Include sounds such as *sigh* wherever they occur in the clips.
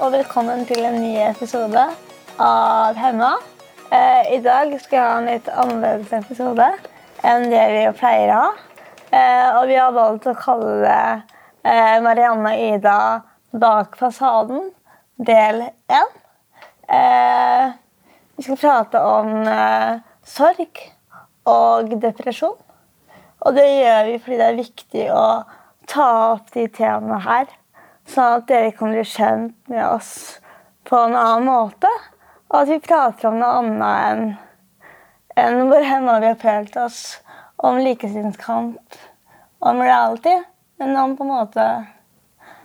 Og velkommen til en ny episode av Hemma. Eh, I dag skal jeg ha en litt annerledes episode enn det vi pleier å ha. Eh, og vi har valgt å kalle det eh, Marianne og Ida bak fasaden, del én. Vi skal prate om sorg og depresjon. Og det gjør vi fordi det er viktig å ta opp de temaene her, sånn at dere kan bli kjent med oss på en annen måte. Og at vi prater om noe annet enn enn hvor henne vi har følt oss om likestillingskamp, om reality, men om på en måte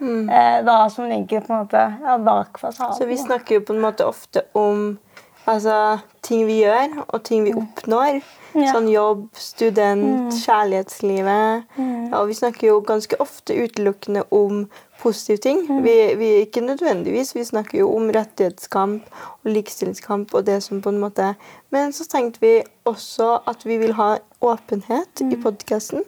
eh, hva som ligger på en måte ja, bak fasaden. Så vi snakker jo på en måte ofte om altså, ting vi gjør, og ting vi oppnår. Ja. Sånn jobb, student, kjærlighetslivet. Ja, og vi snakker jo ganske ofte utelukkende om positive ting. Vi, vi Ikke nødvendigvis. Vi snakker jo om rettighetskamp og likestillingskamp og det som på en måte Men så tenkte vi også at vi vil ha åpenhet i podkasten.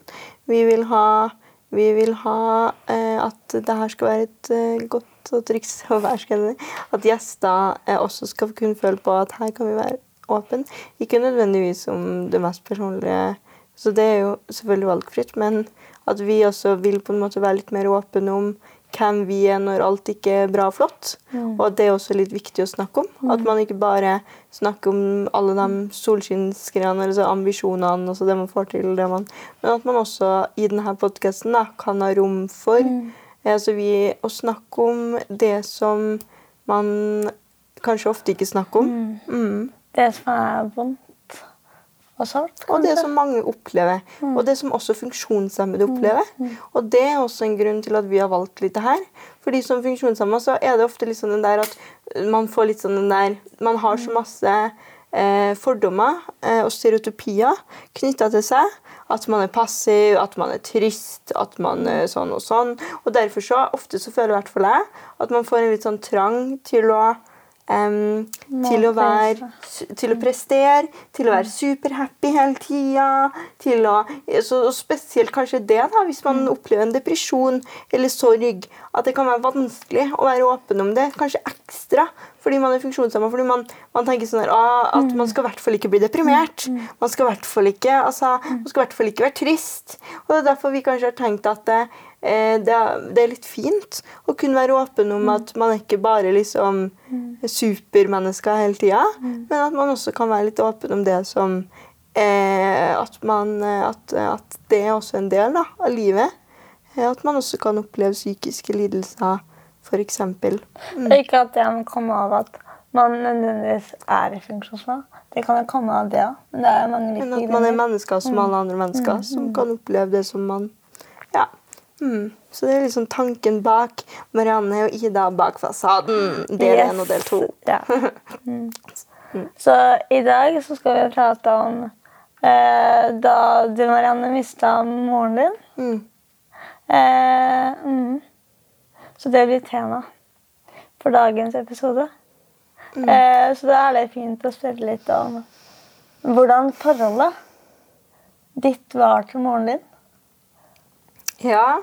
Vi vil ha vi vil ha eh, at det her skal være et eh, godt og trygt *laughs* jeg. At gjester eh, også skal kunne føle på at her kan vi være åpne. Ikke nødvendigvis om det mest personlige, så det er jo selvfølgelig valgfritt, men at vi også vil på en måte være litt mer åpne om hvem vi er når alt ikke er bra og flott. Og at det er også litt viktig å snakke om. At man ikke bare snakker om alle de solskinnsgreiene, eller ambisjonene, altså det man får til, det man Men at man også i denne podkasten kan ha rom for altså vi, å snakke om det som man kanskje ofte ikke snakker om. Mm. Det som er vondt og det som mange opplever. Og det som også funksjonshemmede opplever. Og det er også en grunn til at vi har valgt litt det her. Fordi som funksjonshemma så er det ofte litt sånn den der at man får litt sånn den der Man har så masse eh, fordommer eh, og stereotypier knytta til seg. At man er passiv, at man er trist, at man er sånn og sånn. Og derfor så ofte så føler i hvert fall jeg at man får en litt sånn trang til å em, til å være Til å prestere, til å være superhappy hele tida. Spesielt kanskje det, da, hvis man opplever en depresjon eller sorg. At det kan være vanskelig å være åpen om det. Kanskje ekstra fordi man er funksjonshemma. Fordi man, man tenker sånn her, ah, at man skal i hvert fall ikke bli deprimert. Man skal i hvert fall ikke altså, man skal i hvert fall ikke være trist. Og det er derfor vi kanskje har tenkt at eh, det, er, det er litt fint å kunne være åpen om at man ikke bare liksom supermennesker hele tida, men at man også kan være litt åpen om det som eh, at, man, eh, at, at det er også en del da, av livet. Eh, At man også kan oppleve psykiske lidelser, f.eks. Mm. ikke at det kan komme av at man nødvendigvis er funksjonshemma. Det kan jo komme av det òg, men at man er mennesker som alle andre mennesker, som kan oppleve det som man. Mm. Så det er liksom tanken bak Marianne og Ida bak fasaden. Del én og del to. Ja. *laughs* Mm. Så i dag så skal vi prate om eh, da du, Marianne, mista moren din. Mm. Eh, mm. Så det blir tema for dagens episode. Eh, så da er det fint å spørre litt om hvordan forholdet ditt var til moren din. Ja.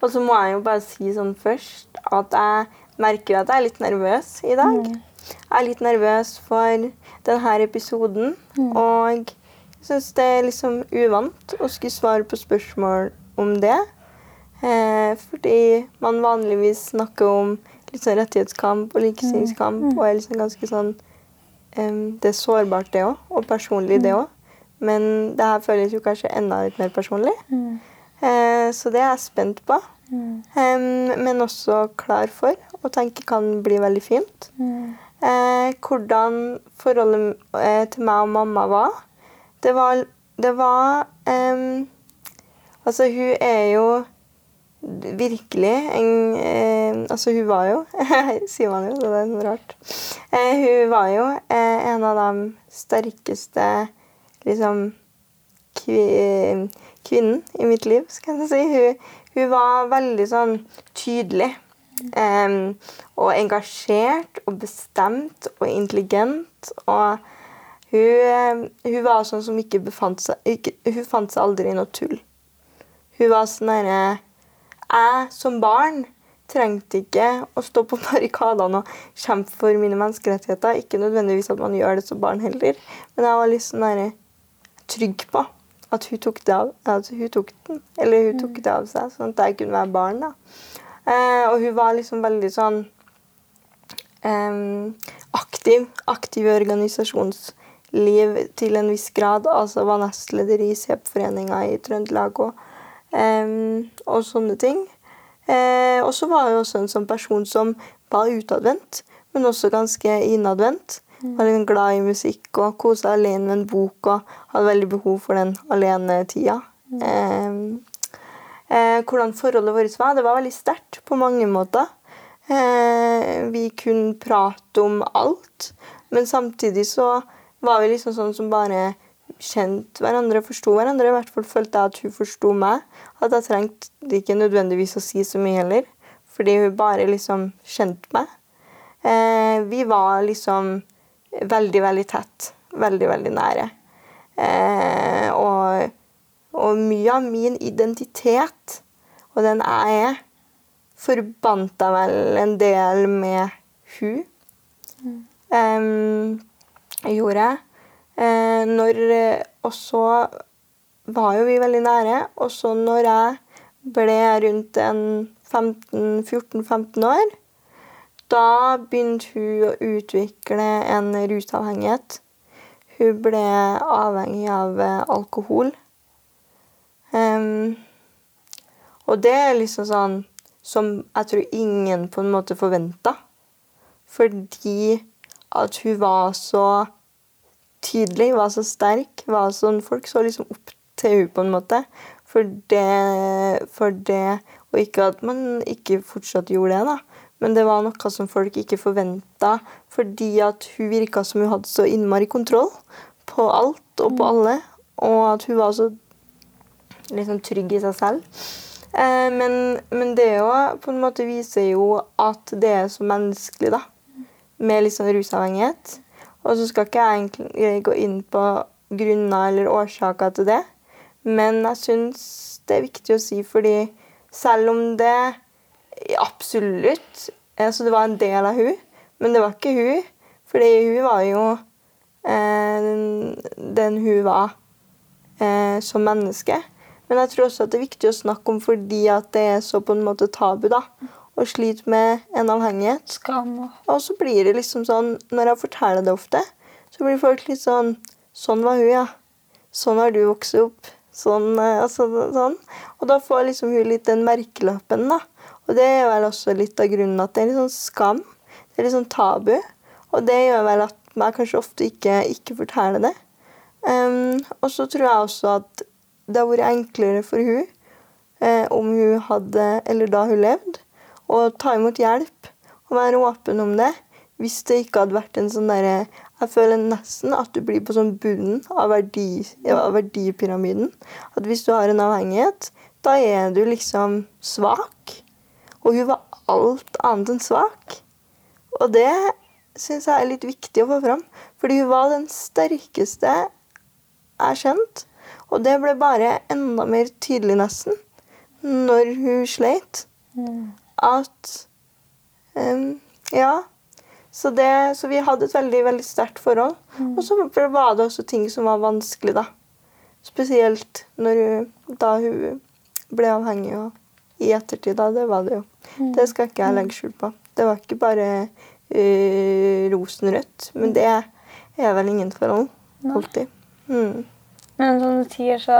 Og så må jeg jo bare si sånn først at jeg merker jo at jeg er litt nervøs i dag. Jeg er litt nervøs for denne episoden, og jeg syns det er liksom uvant å skulle svare på spørsmål om det. Eh, fordi man vanligvis snakker om litt sånn rettighetskamp og likestillingskamp, og er liksom ganske sånn um, Det er sårbart, det òg, og personlig, det òg. Men det her føles jo kanskje enda litt mer personlig. Eh, så det er jeg spent på. Mm. men også klar for og tenker kan bli veldig fint. Mm. hvordan forholdet eh, til meg og mamma var. Det var, det var um, Altså, hun er jo virkelig en eh, Altså, hun var jo *laughs* Sier man jo, det er noe rart. Eh, hun var jo eh, en av de sterkeste liksom kvi, kvinnen i mitt liv, skal jeg si. Hun, hun var veldig sånn tydelig. Um, og engasjert og bestemt og intelligent. Og hun, hun var sånn som ikke befant seg ikke, Hun fant seg aldri i noe tull. Hun var sånn derre Jeg som barn trengte ikke å stå på *laughs* barrikadene og kjempe for mine menneskerettigheter. Ikke nødvendigvis at man gjør det som barn heller, men jeg var litt sånn der, trygg på at hun tok det av at hun tok den, eller hun tok det av seg, sånn at jeg kunne være barn. da. Eh, og hun var liksom veldig sånn eh, aktiv. Aktiv i organisasjonsliv til en viss grad. Altså var nestleder i SEP-foreninga i Trøndelag og, eh, og sånne ting. Eh, og så var hun også en sånn person som var utadvendt, men også ganske innadvendt. Var litt glad i musikk og kosa alene med en bok og hadde veldig behov for den alenetida. Em, eh, hvordan forholdet vårt var. Det var veldig sterkt på mange måter. Eh, vi kunne prate om alt, men samtidig så var vi liksom sånn som bare kjente hverandre, forsto hverandre. I hvert fall følte jeg at hun forsto meg. At jeg trengte ikke nødvendigvis å si så mye heller, fordi hun bare liksom kjente meg. Eh, vi var liksom veldig, veldig tett. Veldig, veldig nære. Eh, og, og mye av min identitet, og den jeg er, forbandt jeg vel en del med hun. Em, gjorde jeg. Eh, når, og så var jo vi veldig nære. Og så når jeg ble rundt en 14-15 år, da begynte hun å utvikle en rusavhengighet. Hun ble avhengig av eh, alkohol. Um, og det er liksom sånn som jeg tror ingen på en måte forventa. Fordi at hun var så tydelig, var så sterk. var sånn, Folk så liksom opp til hun på en måte. For det, for det Og ikke at man ikke fortsatt gjorde det, da. Men det var noe som folk ikke forventa, fordi at hun virka som hun hadde så innmari kontroll på alt og på alle. Og at hun var så liksom trygg i seg selv. Eh, men, men det jo på en måte viser jo at det er så menneskelig, da. Med sånn rusavhengighet. Og så skal ikke jeg egentlig gå inn på grunner eller årsaker til det. Men jeg syns det er viktig å si, fordi selv om det absolutt altså Det var en del av hun, men det var ikke hun. Fordi hun var jo eh, den, hun var eh, som menneske. Men jeg tror også at det er viktig å snakke om fordi at det er så på en måte tabu. da, Å slite med en avhengighet. Skam og Og så blir det liksom sånn, når jeg forteller det ofte, så blir folk litt sånn Sånn var hun, ja. Sånn har du vokst opp. Sånn, eh, altså, sånn. Og da får liksom hun litt den merkelappen, da. Og det er vel også litt av grunnen at det er litt sånn skam. Det er litt sånn tabu. Og det gjør vel at man kanskje ofte ikke, ikke forteller det. Um, og så tror jeg også at det har vært enklere for hun eh, om hun hadde, eller da hun levde, å ta imot hjelp og være åpen om det. Hvis det ikke hadde vært en sånn derre Jeg føler nesten at du blir på sånn bunnen av, verdi, av verdipyramiden. At hvis du har en avhengighet, da er du liksom svak. Og hun var alt annet enn svak. Og det syns jeg er litt viktig å få fram. Fordi hun var den sterkeste jeg kjente. Og det ble bare enda mer tydelig nesten når hun sleit. At um, Ja. Så, det, så vi hadde et veldig veldig sterkt forhold. Og så var det også ting som var vanskelig, da. Spesielt når hun, da hun ble avhengig. Og i ettertid, da. Det var det jo. Det skal ikke jeg legge skjul på. Det var ikke bare uh, rosenrødt. Men det er vel ingen forhold. Alltid. Mm. Men som du sier, så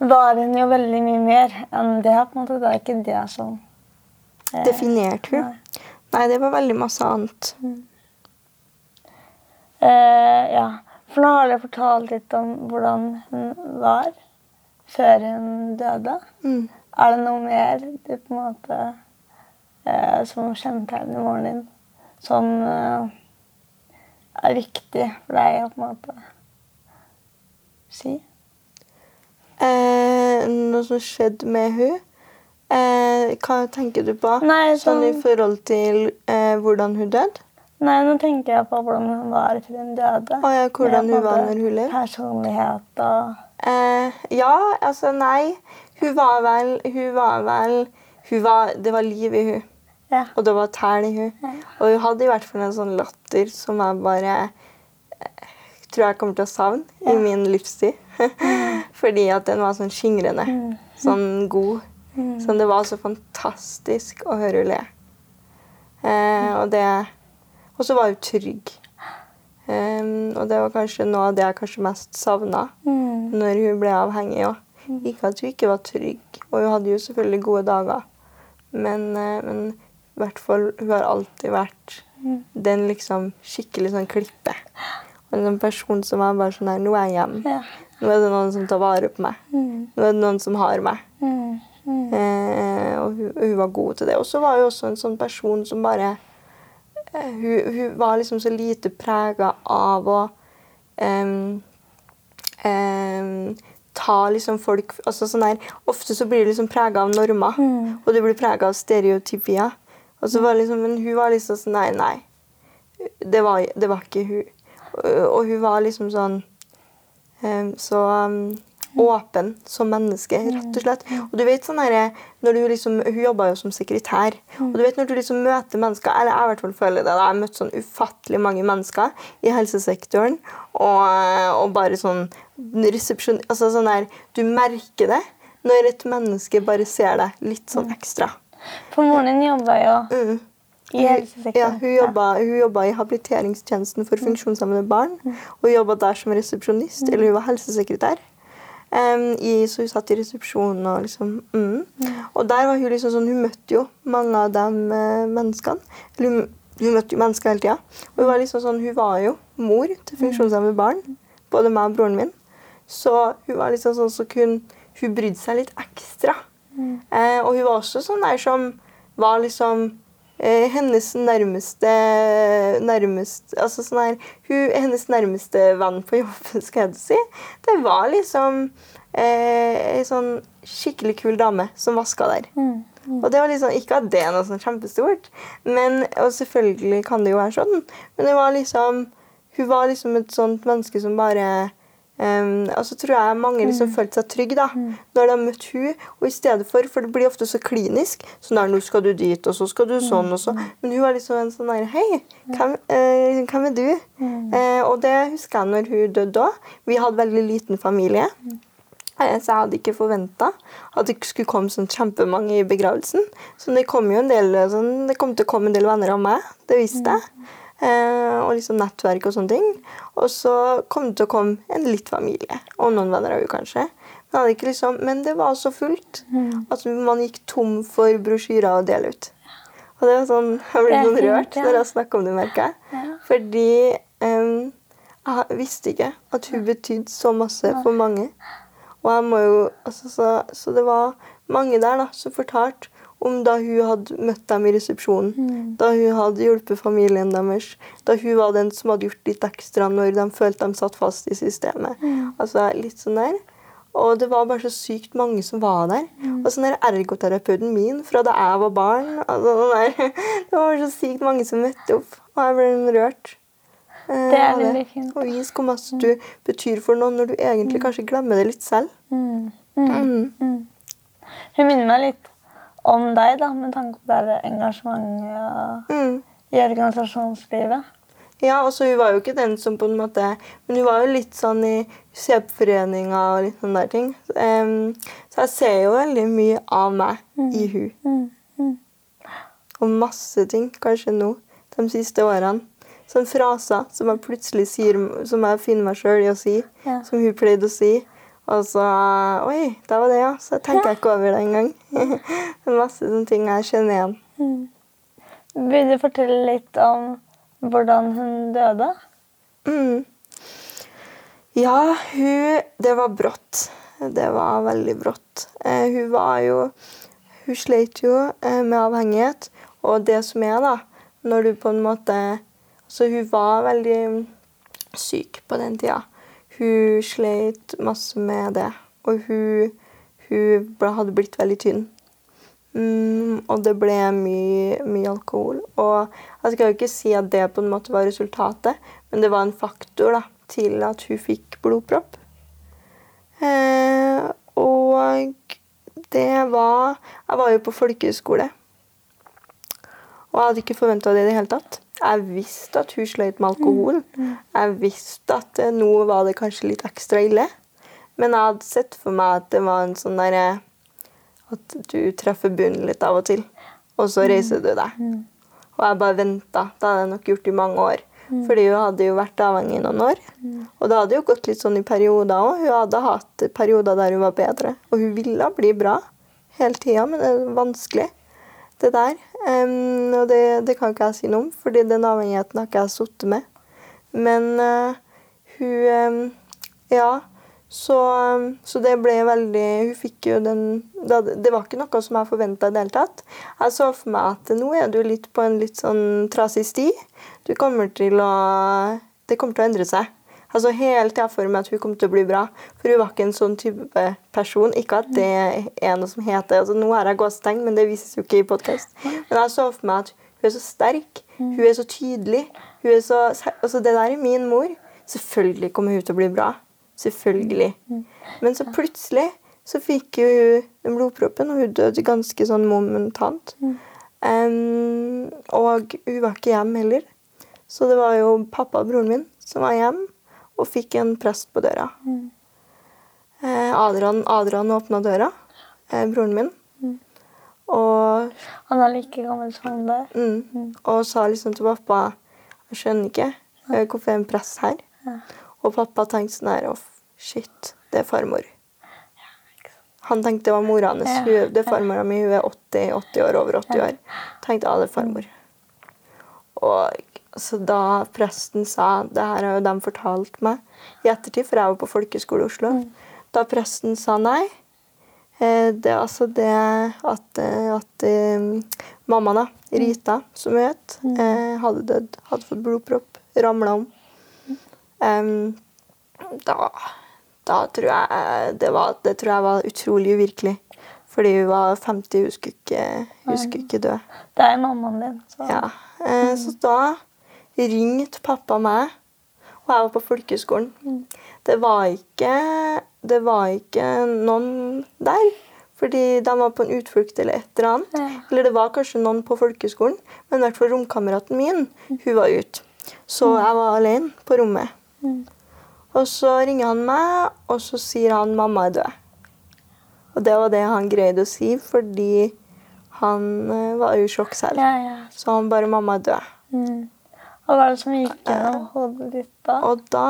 var hun jo veldig mye mer enn det. på en måte. Det er ikke det som eh, Definerte hun? nei. Nei, det var veldig masse annet. Eh, ja. For nå har du fortalt litt om hvordan hun var før hun døde. Mm. Er det noe mer du på en måte eh, som kjennetegner moren din, som eh, er viktig for deg å på en måte si? Eh, noe som skjedde med hun. Eh, hva tenker du på? Nei, sånn i sånn- forhold til eh, hvordan hun døde? Nei, nå tenker jeg på hvordan hun var før hun døde. Og ja, hvordan hun var når hun levde? Personlighet og Eh, ja, altså nei. Hun var vel Hun var vel hun var, Det var liv i hun. Ja. Og det var tæl i hun. Ja. Og hun hadde i hvert fall en sånn latter som jeg bare eh, tror jeg kommer til å savne Ja. i min livstid. *laughs* Fordi at den var sånn skingrende. Mm. Sånn god. Sånn det var så fantastisk å høre hun le. Eh, og det Og så var hun trygg. Um, og det var kanskje noe av det jeg kanskje mest savna Mm. når hun ble avhengig òg. Ikke at hun ikke var trygg, og hun hadde jo selvfølgelig gode dager. Men, eh, men i hvert fall, hun har alltid vært Mm. den liksom skikkelig sånn klippe. Og en sånn person som er bare sånn her Nå er jeg hjemme. Nå er det noen som tar vare på meg. Mm. Nå er det noen som har meg. Mm. Eh, og hun, hun var god til det. Og så var hun også en sånn person som bare eh, hun, hun var liksom så lite prega av å em, em, ta liksom folk altså sånn her, Ofte så blir det liksom prega av normer, Mm. og du blir prega av stereotypier. Og så var liksom, Men hun var liksom sånn Nei, nei. Det var, det var ikke hun. Og, og hun var liksom sånn um, Så um, åpen som menneske, rett og slett. Og du vet sånn her, liksom, Hun jobba jo som sekretær. Og du vet når du liksom møter mennesker Eller jeg i hvert fall føler det. da, Jeg har møtt sånn ufattelig mange mennesker i helsesektoren. Og, og bare sånn resepsjon... Altså sånn der Du merker det når et menneske bare ser deg litt sånn ekstra. For moren din jobba jo Mm. i helsesektoren. Ja, hun jobba, hun jobba i habiliteringstjenesten for funksjonshemmede barn. Og hun jobba der som resepsjonist, eller hun var helsesekretær. Em, i, så hun satt i resepsjonen og liksom mm. Og der var hun liksom sånn Hun møtte jo mange av de eh, menneskene. Eller hun, hun møtte jo mennesker hele tida. Og hun var liksom sånn Hun var jo mor til funksjonshemmede barn. Både meg og broren min. Så hun var liksom sånn så kun, Hun brydde seg litt ekstra. Eh, og hun var også sånn der som var liksom hennes nærmeste nærmest, altså sånn her, hun, Hennes nærmeste venn på jobben, skal jeg si, det var liksom eh, ei sånn skikkelig kul dame som vaska der. Mm. Og det var liksom, Ikke at det er noe sånn kjempestort, men, og selvfølgelig kan det jo være sånn, men det var liksom, hun var liksom et sånt menneske som bare Um, og så tror jeg mange liksom følte seg trygge da, når de møtte hun, og i stedet for, for det blir ofte så klinisk, sånn der, nå skal du dit, og så skal du sånn, og så, men hun var liksom en sånn der, hei, hvem, eh, hvem er du? Eh, og det husker jeg når hun døde òg. Vi hadde veldig liten familie, eh, så jeg hadde ikke forventet at det skulle komme sånn kjempemange i begravelsen. Så det kom jo en del, sånn, det kom til å komme en del venner av meg, det visste jeg. Eh, og liksom nettverk og sånne ting. Og så kom det til å komme en litt familie, og noen venner av henne kanskje. Men, liksom, men det var så fullt at man gikk tom for brosjyrer å dele ut. Og det var sånn, *laughs* Jeg ble er sånn rørt når jeg snakka om det, merker jeg. Fordi em, jeg visste ikke at hun betydde så masse for mange. Og jeg må jo, altså, så, så det var mange der da, som fortalte om da hun hadde møtt dem i resepsjonen. Da hun hadde hjulpet familien deres. Da hun var den som hadde gjort litt ekstra når de følte de satt fast i systemet. Altså litt sånn der. Og det var bare så sykt mange som var der. Og sånn der ergoterapeuten min fra da jeg var barn altså, der. *laughs* Det var så sykt mange som møtte opp. Og jeg ble rørt. eh, Det er av veldig fint. Og vis hvor masse du betyr for noen når du egentlig kanskje glemmer det litt selv. Mm. Mm. Mm. Mm. Hun minner meg litt om deg, da, med tanke på det engasjementet Mm. i organisasjonslivet. Ja, altså Hun var jo ikke den som på en måte Men hun var jo litt sånn i CP-foreninga og litt sånne der ting. Um, så jeg ser jo veldig mye av meg i hun. Mm. Mm. Og masse ting, kanskje nå, de siste årene. Sånne fraser som jeg plutselig sier, som jeg finner meg sjøl i å si. Ja. Som hun pleide å si. Og så Oi, det var det, ja. Så tenker jeg ikke over det engang. *laughs* det er masse sånne ting jeg kjenner igjen. Vil du fortelle litt om hvordan hun døde? Mm. Ja, hun Det var brått. Det var veldig brått. Eh, hun var jo Hun sleit jo eh, med avhengighet. Og det som er, da, når du på en måte Så hun var veldig syk på den tida. Hun sleit masse med det. Og hun, hun hadde blitt veldig tynn. Mm, og det ble mye, mye alkohol. Og jeg skal jo ikke si at det på en måte var resultatet, men det var en faktor da, til at hun fikk blodpropp. Eh, og det var Jeg var jo på folkehøyskole. Og jeg hadde ikke forventa det i det hele tatt. Jeg visste at hun sløyt med alkohol. Jeg visste at eh, nå var det kanskje litt ekstra ille. Men jeg hadde sett for meg at det var en sånn derre At du treffer bunnen litt av og til, og så reiser du deg. Og jeg bare venta. Det hadde jeg nok gjort i mange år. Fordi hun hadde jo vært avhengig i noen år. Og det hadde jo gått litt sånn i perioder òg. Hun hadde hatt perioder der hun var bedre. Og hun ville bli bra hele tida, men det er vanskelig, det der. Um, og det, det kan ikke jeg si noe om, fordi den avhengigheten har ikke jeg sittet med. Men uh, hun um, Ja. Så, um, så det ble veldig Hun fikk jo den Det, det var ikke noe som jeg forventa i det hele tatt. Jeg så for meg at nå er du litt på en litt sånn trasig sti. Du kommer til å Det kommer til å endre seg. Altså Helt til jeg for meg at hun kom til å bli bra. For hun var ikke en sånn type person. Ikke at det er noe som heter altså Nå har jeg gåsetegn, men det vises jo ikke i podkast. Men jeg så for meg at hun er så sterk. Hun er så tydelig. Hun er så, altså Det der er min mor. Selvfølgelig kommer hun til å bli bra. Selvfølgelig. Men så plutselig så fikk jo hun den blodproppen, og hun døde ganske sånn momentant. Um, og hun var ikke hjemme heller. Så det var jo pappa og broren min som var hjemme og fikk en prest på døra. Eh, Adrian, Adrian åpna døra, eh, broren min, og, Han er like gammel som deg. mm, og sa liksom til pappa Jeg skjønner ikke eh, hvorfor er en prest her. Og pappa tenkte sånn her oh, shit, det er farmor. Han tenkte det var mora hans. Ja. Det er farmora mi. Hun er 80, 80 år, over 80 år. Tenkte ja, det er farmor. Og så da presten sa Det her har jo de fortalt meg i ettertid, for jeg var på folkeskole i Oslo. Da presten sa nei eh, Det er altså det at, eh, at mamma, da, Rita, som hun het, eh, hadde dødd. Hadde fått blodpropp. Ramla om. Em, da, da tror jeg det var Det tror jeg var utrolig uvirkelig. Fordi hun var 50, hun skulle ikke, hun skulle ikke dø. Det er mammaen din. Så. Ja. Eh, så da ringte pappa meg, og jeg var på folkeskolen. Det var ikke Det var ikke noen der. Fordi de var på en utflukt eller et eller annet. Ja. Eller det var kanskje noen på folkeskolen, men i hvert fall romkameraten min hun var ute. Så jeg var alene på rommet. Og så ringer han meg, og så sier han 'mamma er død'. Og det var det han greide å si, fordi han eh, var jo i sjokk selv. Ja, ja. Så han bare 'mamma er død'. Mm. Hva var det som gikk gjennom hodet ditt da? Og da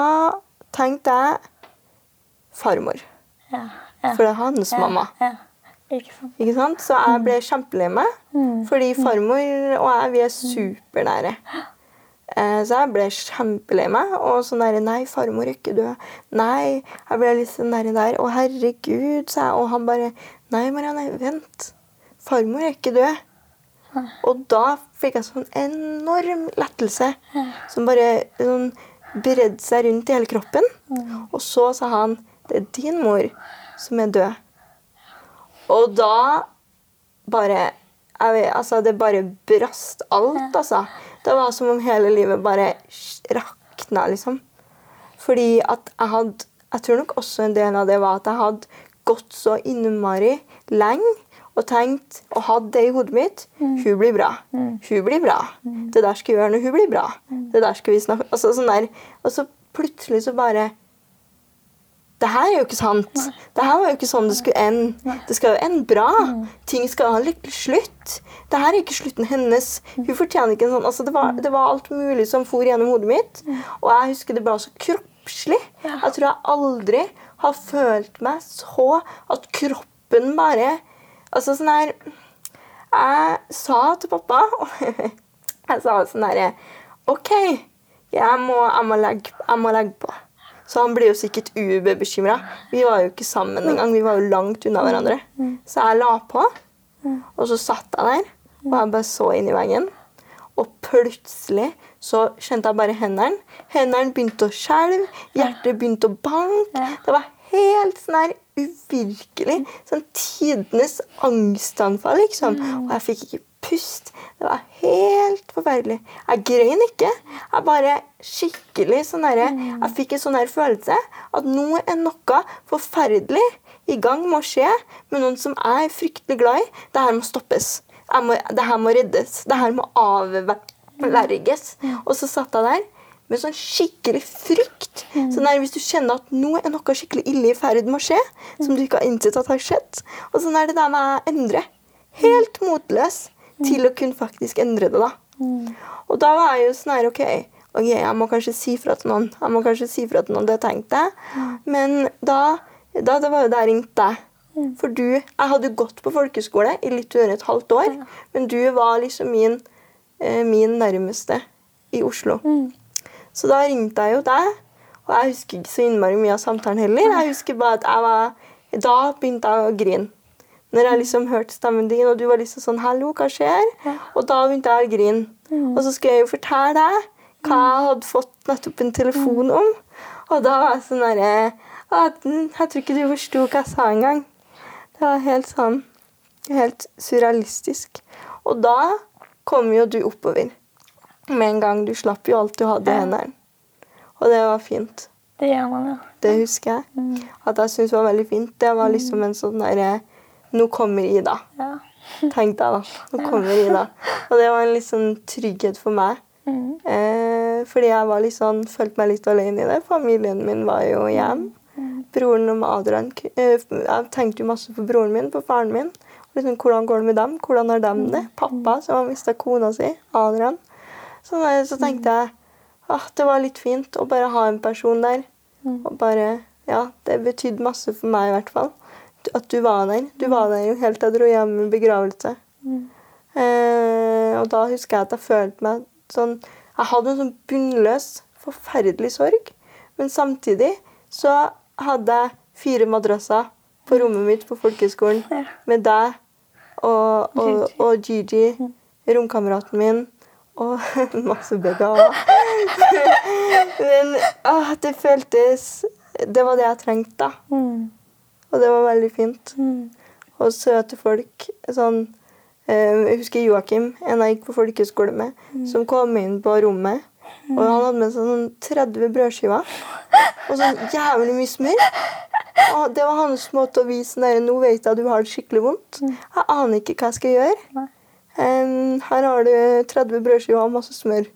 tenkte jeg farmor. Ja, ja. For det er hans ja, mamma. Ja. Ikke sant? Ikke sant? Så jeg ble kjempelei meg, Mm. fordi farmor og jeg vi er supernære. Eh, Så jeg ble kjempelei meg. Og sånn nære, Nei, farmor er ikke død. Nei. Jeg ble litt sånn der, der. Å, herregud, sa jeg. Og han bare Nei, Marianne, vent. Farmor er ikke død. Og da fikk jeg sånn enorm lettelse som bare sånn bredde seg rundt i hele kroppen. Og så sa han det er din mor som er død. Og da bare vet, altså Det bare brast alt, altså. Det var som om hele livet bare rakna, liksom. Fordi at jeg hadde Jeg tror nok også en del av det var at jeg hadde gått så innmari lenge og tenkt og hatt det i hodet mitt. Hun blir bra. Hun blir bra. Det der skal vi gjøre når hun blir bra. Det der skal vi snakke altså, sånn der. Og så plutselig så bare det her er jo ikke sant. Det her var jo ikke sånn det skulle ende. Det skal jo ende bra. Ting skal ha en lykkelig slutt. Det her er ikke slutten hennes. Hun fortjener ikke en sånn altså, det, var, det var alt mulig som for gjennom hodet mitt. Og jeg husker det ble så kroppslig. Jeg tror jeg aldri har følt meg så at kroppen bare Altså sånn her Jeg sa til pappa *laughs* Jeg sa sånn herre OK, jeg må, jeg, må legge, jeg må legge på. Så han blir jo sikkert ubekymra. Vi var jo ikke sammen engang. Vi var jo langt unna hverandre. Så jeg la på, og så satt jeg der, og jeg bare så inn i veggen. Og plutselig så kjente jeg bare hendene. Hendene begynte å skjelve, hjertet begynte å banke. Det var helt sånn her uvirkelig. Sånn tidenes angstanfall, liksom. Og jeg fikk ikke pust. Det var helt forferdelig. Jeg grein ikke. Jeg bare skikkelig sånn derre Jeg fikk en sånn her følelse at nå er noe forferdelig i gang med å skje med noen som jeg er fryktelig glad i. Det her må stoppes. Må, det her må reddes. Det her må avverges. Og så satt jeg der med sånn skikkelig frykt. Sånn der, hvis du kjenner at nå er noe skikkelig ille i ferd med å skje, som du ikke har innsett at har skjedd, og sånn er det der med å endre. Helt motløs til å kunne faktisk endre det. da. Og da var jeg jo sånn her OK, ok, jeg må kanskje si fra til noen. Jeg må kanskje si fra til noen, det tenkte jeg. Men da, da det var jo der jeg ringte deg. For du Jeg hadde gått på folkeskole i litt under et halvt år, men du var liksom min, eh, min nærmeste i Oslo. Så da ringte jeg jo deg, og jeg husker ikke så innmari mye av samtalen heller. Jeg husker bare at jeg var Da begynte jeg å grine. Når jeg liksom hørte stemmen din, og du var liksom sånn 'Hallo, hva skjer?' Og da begynte jeg å grine. Og så skulle jeg jo fortelle deg hva jeg hadde fått nettopp en telefon om. Og da var jeg sånn derre Jeg tror ikke du forsto hva jeg sa engang. Det var helt sånn Helt surrealistisk. Og da kom jo du oppover. Med en gang. Du slapp jo alt du hadde i hendene. Og det var fint. Det gjør man ja. Det husker jeg. At jeg syntes var veldig fint. Det var liksom en sånn derre Nå kommer Ida. Ja. Tenkte jeg da. Nå kommer Ida. Og det var en litt sånn trygghet for meg. Eh, fordi jeg var litt sånn, følte meg litt alene i det. Familien min var jo hjemme. Broren og Adrian eh, Jeg tenkte jo masse på broren min, på faren min. Liksom, hvordan går det med dem? Hvordan har dem det? Pappa, som har mista kona si. Adrian. Så, så tenkte jeg at det var litt fint å bare ha en person der. Og bare Ja, det betydde masse for meg i hvert fall. At du var der. Du var der jo helt til jeg dro hjem i begravelse. Eh, og da husker jeg at jeg følte meg sånn Jeg hadde en sånn bunnløs, forferdelig sorg. Men samtidig så hadde jeg fire madrasser på rommet mitt på folkehøgskolen med deg og, og, Gigi. og Gigi, romkameraten min, og *laughs* masse begaver. Men ah, det føltes Det var det jeg trengte, da. Mm. Og det var veldig fint. Mm. Og søte folk. Sånn, eh, jeg husker Joakim, en jeg gikk på folkehøyskole med, som kom inn på rommet. Og han hadde med seg sånn 30 brødskiver og sånn jævlig mye smør. Og det var hans måte å vise den der, Nå vet jeg at du har det skikkelig vondt. Jeg aner ikke hva jeg skal gjøre. Her har du 30 brødskiver og masse smør.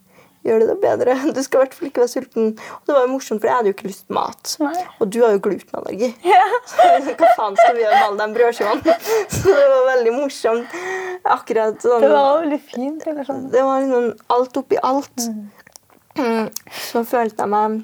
Gjør det det bedre? *laughs* Du skal i hvert fall ikke være sulten. Og det var jo morsomt, for jeg hadde jo ikke lyst på mat. Nei. Og du har jo glutenallergi. *laughs* *laughs* Så hva faen skal vi gjøre med alle de brødskivene? Så det var veldig morsomt. Akkurat sånn Det var veldig fint. Eller sånn. det var liksom alt oppi alt. Mm. Så følte jeg meg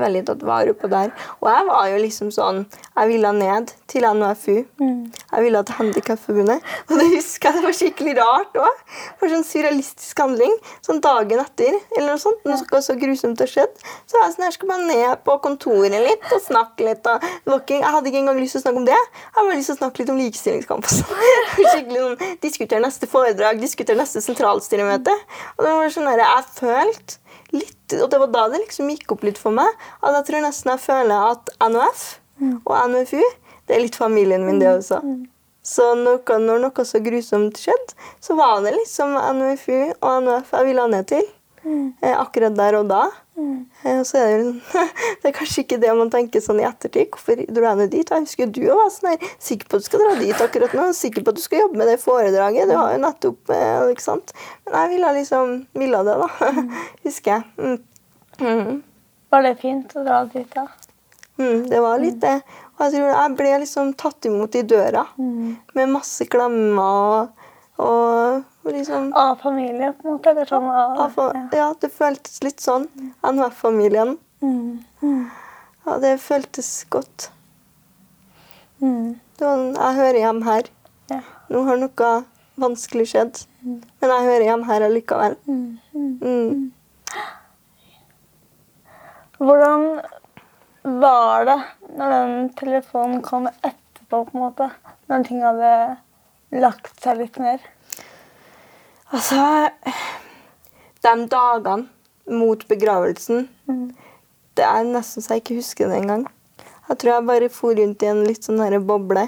veldig tatt vare på der. Og jeg var jo liksom sånn Jeg ville ned til NOFU. Jeg ville til Handikapforbundet. *laughs* Og det husker jeg det var skikkelig rart òg. For sånn surrealistisk handling. Sånn dagen etter eller noe sånt. Noe så grusomt har skjedd. Så jeg sånn, jeg skal bare ned på kontoret litt og snakke litt. Og ikke, jeg hadde ikke engang lyst til å snakke om det. Jeg hadde bare lyst til å snakke litt om likestillingskamp. sånn. *laughs* Skikkelig sånn, Diskutere neste foredrag, diskutere neste sentralstyremøte. Og det var sånn der, jeg følte litt, og det var da det liksom gikk opp litt for meg, at jeg tror nesten jeg føler at NOF og NFU, det er litt familien min, det også. Så noe, når noe så grusomt skjedde, så var det liksom NFU og NOF jeg ville ned til. Eh, akkurat der og da. Eh, så er det, *laughs* det er kanskje ikke det man tenker sånn i ettertid. Hvorfor dro jeg ned dit? Jeg husker du var sånn her, sikker på at du skal dra dit akkurat nå. Sikker på at du skal jobbe med det foredraget. Du har jo nettopp eh, ikke sant? Men jeg ville liksom ville det, da. *laughs* husker jeg. Mm. Mm. Var det fint å dra dit, da? Mm, det var litt det. Og jeg tror jeg ble liksom tatt imot i døra med masse klemmer og, og liksom Av familie, på en måte? Eller sånn av, Ja, ja. det føltes litt sånn. NHF-familien. Ja, det føltes godt. Mm. Det var jeg hører hjem her. Ja. Nå har noe vanskelig skjedd, men jeg hører hjem her allikevel. Mm. *gasps* Hvordan var det når den telefonen kom etterpå, på en måte? Når ting hadde lagt seg litt mer? Altså De dagene mot begravelsen Det er nesten så jeg ikke husker det engang. Jeg tror jeg bare for rundt i en litt sånn her boble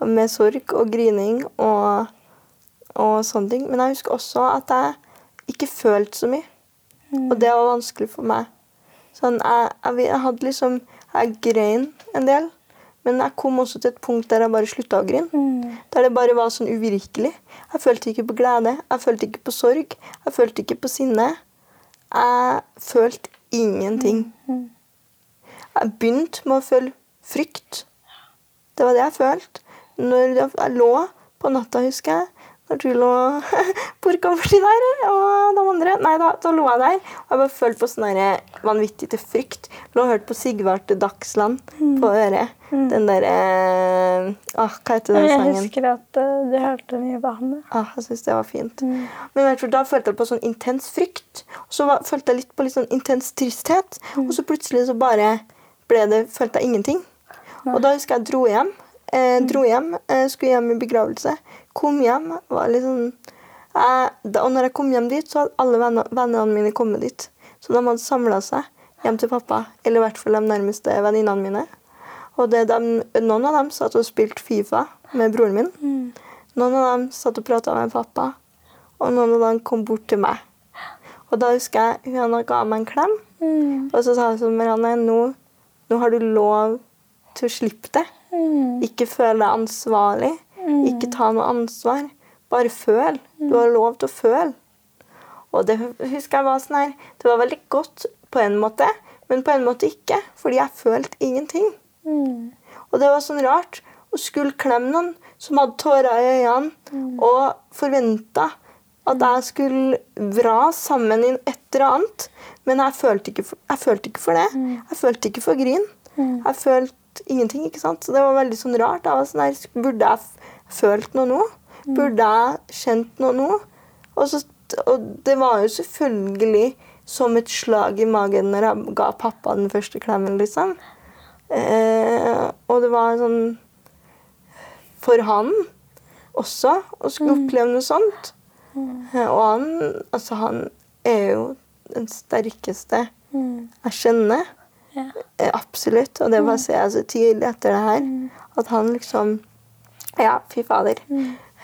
med sorg og grining og, og sånne ting. Men jeg husker også at jeg ikke følte så mye. Og det var vanskelig for meg. Sånn, jeg, jeg, jeg hadde liksom Jeg grein en del. Men jeg kom også til et punkt der jeg bare slutta å grine. Der det bare var sånn uvirkelig. Jeg følte ikke på glede, jeg følte ikke på sorg, jeg følte ikke på sinne. Jeg følte ingenting. Jeg begynte med å føle frykt. Det var det jeg følte. Når jeg lå på natta, husker jeg, når du lå *laughs* bortkomforti der, og de andre Nei, da, da lå jeg der. Og jeg bare følte på sånn vanvittig til frykt. Lå og hørte på Sigvart Dagsland på øret. Den derre ah, hva heter den Jeg sangen? husker at eh, du hørte mye på han. Ah, jeg synes det var fint. Men hvert fall da følte jeg på sånn intens frykt. Og så var, følte jeg litt på litt sånn intens tristhet. Og så plutselig så bare ble det, følte jeg ingenting. Og da husker jeg dro hjem. Eh, dro hjem, eh, Skulle hjem i begravelse. Kom hjem. var litt sånn... jeg, da, og når jeg kom hjem dit, så hadde alle venner, vennene mine kommet dit. Så de hadde samla seg hjem til pappa. Eller i hvert fall de nærmeste venninnene mine. Og det dem, noen av dem satt og spilte Fifa med broren min. Noen av dem satt og prata med pappa, og noen av dem kom bort til meg. Og da husker jeg hun ga meg en klem, Mm. og så sa hun sånn Marianne, nå, nå har du lov til å slippe det. Mm. Ikke føle deg ansvarlig. Ikke ta noe ansvar. Bare føl. Du har lov til å føle. Og det husker jeg var sånn her Det var veldig godt på en måte, men på en måte ikke. Fordi jeg følte ingenting. Mm. Og det var sånn rart å skulle klemme noen som hadde tårer i øynene, og forventa at jeg skulle vra sammen i et eller annet. Men jeg følte ikke for, jeg følte ikke for det. Jeg følte ikke for grin. Jeg følte ingenting. ikke sant? Så det var veldig sånn rart. Jeg var sånn her, Burde jeg følt noe nå? Burde jeg kjent noe nå? Og, så, og det var jo selvfølgelig som et slag i magen når jeg ga pappa den første klemmen, liksom. Eh, og det var sånn For han også å skulle oppleve noe sånt. Eh, og han, altså, han er jo den sterkeste Mm. jeg kjenner. Ja. Eh, absolutt. Og det bare ser jeg så tydelig etter det her. At han liksom Ja, fy fader.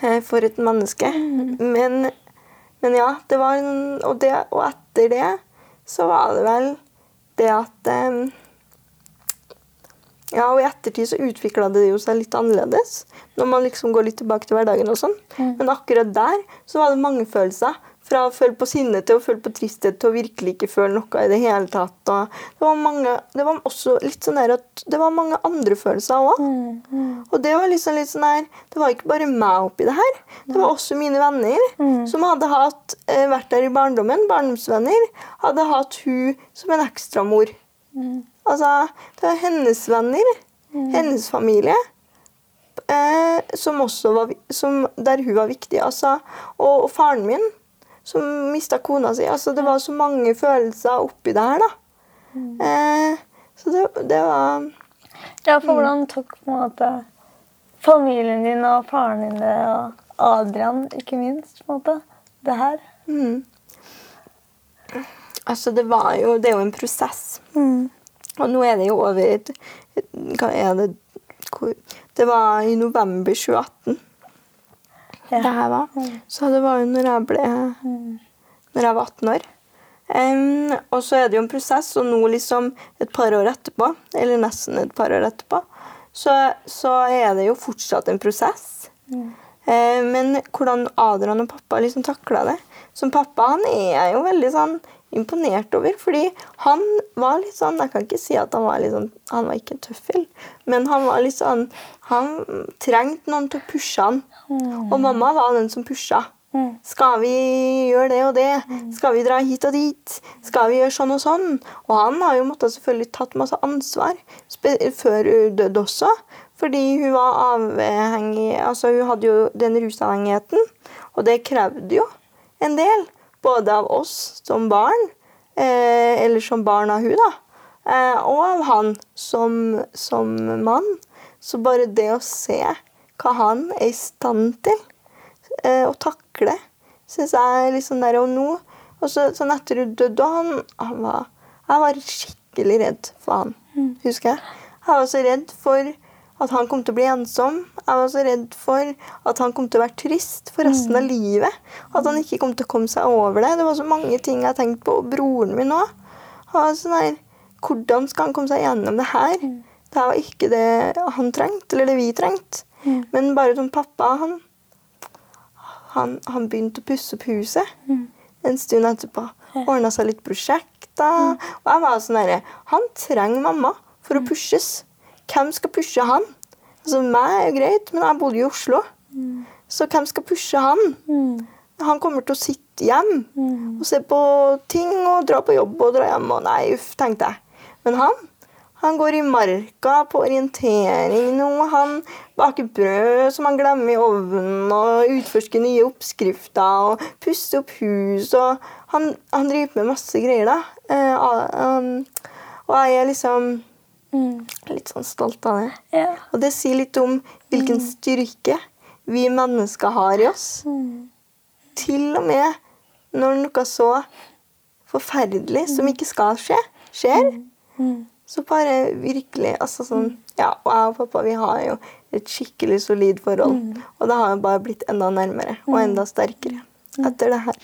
Eh, For et menneske. Men, men ja, det var en, og, det, og etter det så var det vel det at eh, Ja, og i ettertid så utvikla det jo seg litt annerledes. Når man liksom går litt tilbake til hverdagen og sånn. Men akkurat der så var det mange følelser. Fra å føle på sinne til å føle på tristhet til å virkelig ikke føle noe i det hele tatt. Det var mange, det var også litt sånn at det var mange andre følelser òg. Og det var liksom litt sånn her, det var ikke bare meg oppi det her. Det var også mine venner som hadde hatt, eh, vært der i barndommen. Barndomsvenner. Hadde hatt hun som en ekstramor. Altså, det var hennes venner, hennes familie, eh, som også var, som, der hun var viktig. Altså, og, og faren min, som mista kona si. Altså, det var så mange følelser oppi det her, da. Eh, så det, det var Ja, for hvordan tok på en måte familien din og faren din det, og Adrian ikke minst, på en måte, det her? mm. Altså, det var jo Det er jo en prosess. Og nå er det jo over Hva er det hvor, Det var i november 2018 Ja. Det her var. Så det var jo når jeg ble Når jeg var 18 år. Um, og så er det jo en prosess, og nå liksom et par år etterpå, eller nesten et par år etterpå, så, så er det jo fortsatt en prosess. Eh, men hvordan Adrian og pappa liksom takla det Som pappa han er jeg jo veldig sånn imponert over, fordi han var litt sånn Jeg kan ikke si at han var litt sånn Han var ikke en tøffel, men han var litt sånn Han trengte noen til å pushe han. Og mamma var den som pusha. Skal vi gjøre det og det? Skal vi dra hit og dit? Skal vi gjøre sånn og sånn? Og han har jo måttet selvfølgelig tatt masse ansvar før hun døde også. Fordi hun var avhengig Altså hun hadde jo den rusavhengigheten, og det krevde jo en del. Både av oss som barn, eh, eller som barn av hun da, eh, og av han som, som mann. Så bare det å se hva han er i stand til eh, å takle, syns jeg er litt sånn der og nå. Og så, sånn etter hun døde, og han, han var, jeg var skikkelig redd for han, husker jeg. Jeg var så redd for at han kom til å bli ensom. Jeg var så redd for at han kom til å være trist for resten av livet. At han ikke kom til å komme seg over det. Det var så mange ting jeg tenkte på. Og broren min òg. Sånn hvordan skal han komme seg gjennom det her? Det var ikke det han trengte, eller det vi trengte. Men bare som pappa, han, han, han begynte å pusse opp huset en stund etterpå. Ordna seg litt prosjekter. Og jeg var sånn herre Han trenger mamma for å pushes. Hvem skal pushe han? Altså, meg er jo greit, men jeg bodde i Oslo. Så hvem skal pushe han? Han kommer til å sitte hjem og se på ting og dra på jobb og dra hjem. Og nei, uff, tenkte jeg. Men han han går i marka på orientering nå. Han baker brød som han glemmer i ovnen, og utforsker nye oppskrifter og pusser opp hus. og Han, han driver med masse greier, da. Uh, um, og jeg er liksom litt sånn stolt av det. Yeah. Og det sier litt om hvilken styrke vi mennesker har i oss. Til og med når noe så forferdelig som ikke skal skje, skjer. Så bare virkelig altså sånn, ja, Og jeg og pappa vi har jo et skikkelig solid forhold. Og det har jo bare blitt enda nærmere og enda sterkere etter det her.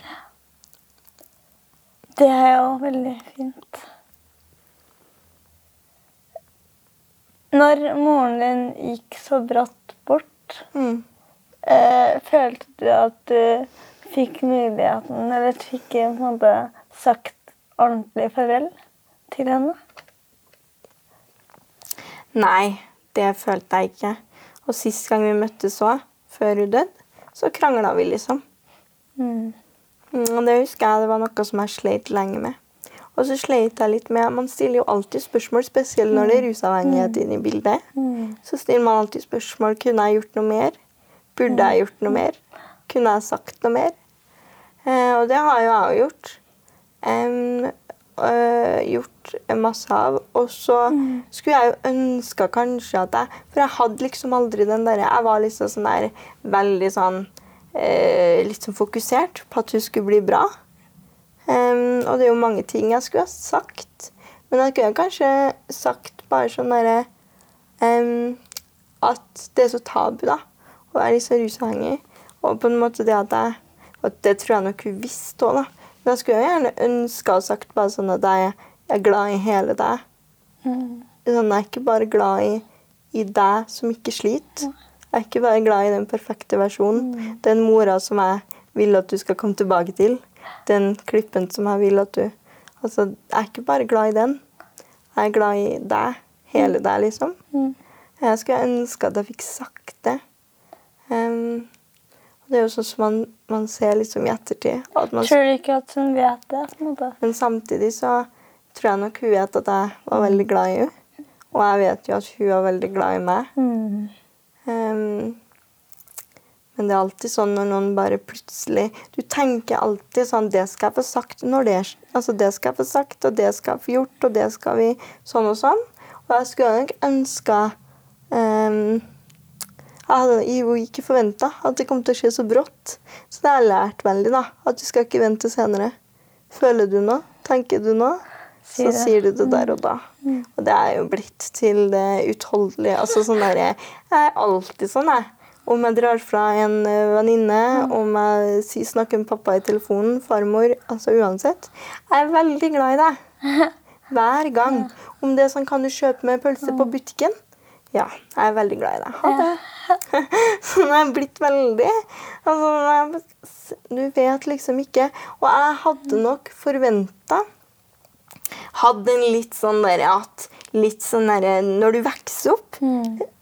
Det er jo veldig fint. Når moren din gikk så brått bort, Mm. eh, følte du at du fikk muligheten, eller fikk på en måte sagt ordentlig farvel til henne? Nei, det følte jeg ikke. Og sist gang vi møttes òg, før hun døde, så krangla vi, liksom. Mm. Mm, og det husker jeg det var noe som jeg sleit lenge med. Og så sleit jeg litt med Man stiller jo alltid spørsmål, spesielt når det er rusavhengighet inne i bildet. Mm. Så stiller man alltid spørsmål kunne jeg gjort noe mer. Burde jeg gjort noe mer? Kunne jeg sagt noe mer? Eh, og det har jo jeg òg gjort. Um, øh, gjort masse av. Og så skulle jeg jo ønska kanskje at jeg For jeg hadde liksom aldri den derre Jeg var liksom sånn der veldig sånn eh, Litt sånn fokusert på at hun skulle bli bra. Um, og det er jo mange ting jeg skulle ha sagt. Men jeg kunne kanskje sagt bare sånn derre um, At det er så tabu, da. Å være litt så rusavhengig. Og på en måte det at jeg Og det tror jeg nok hun visste òg, da. Men jeg skulle jo gjerne ønska å sagt bare sånn at jeg jeg er glad i hele deg. Mm. Sånn, jeg er ikke bare glad i, i deg som ikke sliter. Jeg er ikke bare glad i den perfekte versjonen. Den mora som jeg vil at du skal komme tilbake til. Den klippen som jeg vil at du Altså, jeg er ikke bare glad i den. Jeg er glad i deg. Hele deg, liksom. Mm. Jeg skulle ønske at jeg fikk sagt det. Um, det er jo sånn som man, man ser liksom i ettertid. At man Tror du ikke at hun vet det? på en måte? men samtidig så tror jeg nok hun vet at jeg var veldig glad i henne. Og jeg vet jo at hun var veldig glad i meg. Mm. Um, men det er alltid sånn når noen bare plutselig Du tenker alltid sånn Det skal jeg få sagt når det Altså det skal jeg få sagt, og det skal jeg få gjort, og det skal vi sånn og sånn. Og jeg skulle nok ønska um, Jeg hadde jo ikke forventa at det kom til å skje så brått. Så det har jeg lært veldig, da. At du skal ikke vente senere. Føler du noe? Tenker du noe? Så sier du det der og da. Og det er jo blitt til det utholdelige. Altså sånn der, Jeg er alltid sånn, jeg. Om jeg drar fra en eh, venninne, om jeg snakker med pappa i telefonen, farmor Altså uansett. Jeg er veldig glad i deg. *laughs* Hver gang. Om det er sånn Kan du kjøpe meg pølse på butikken? Ja, jeg er veldig glad i deg. Ha det. *laughs* Sånn er jeg blitt veldig. Altså, du vet liksom ikke. Og jeg hadde nok forventa hadde en litt sånn derre at litt sånn der, Når du vokser opp,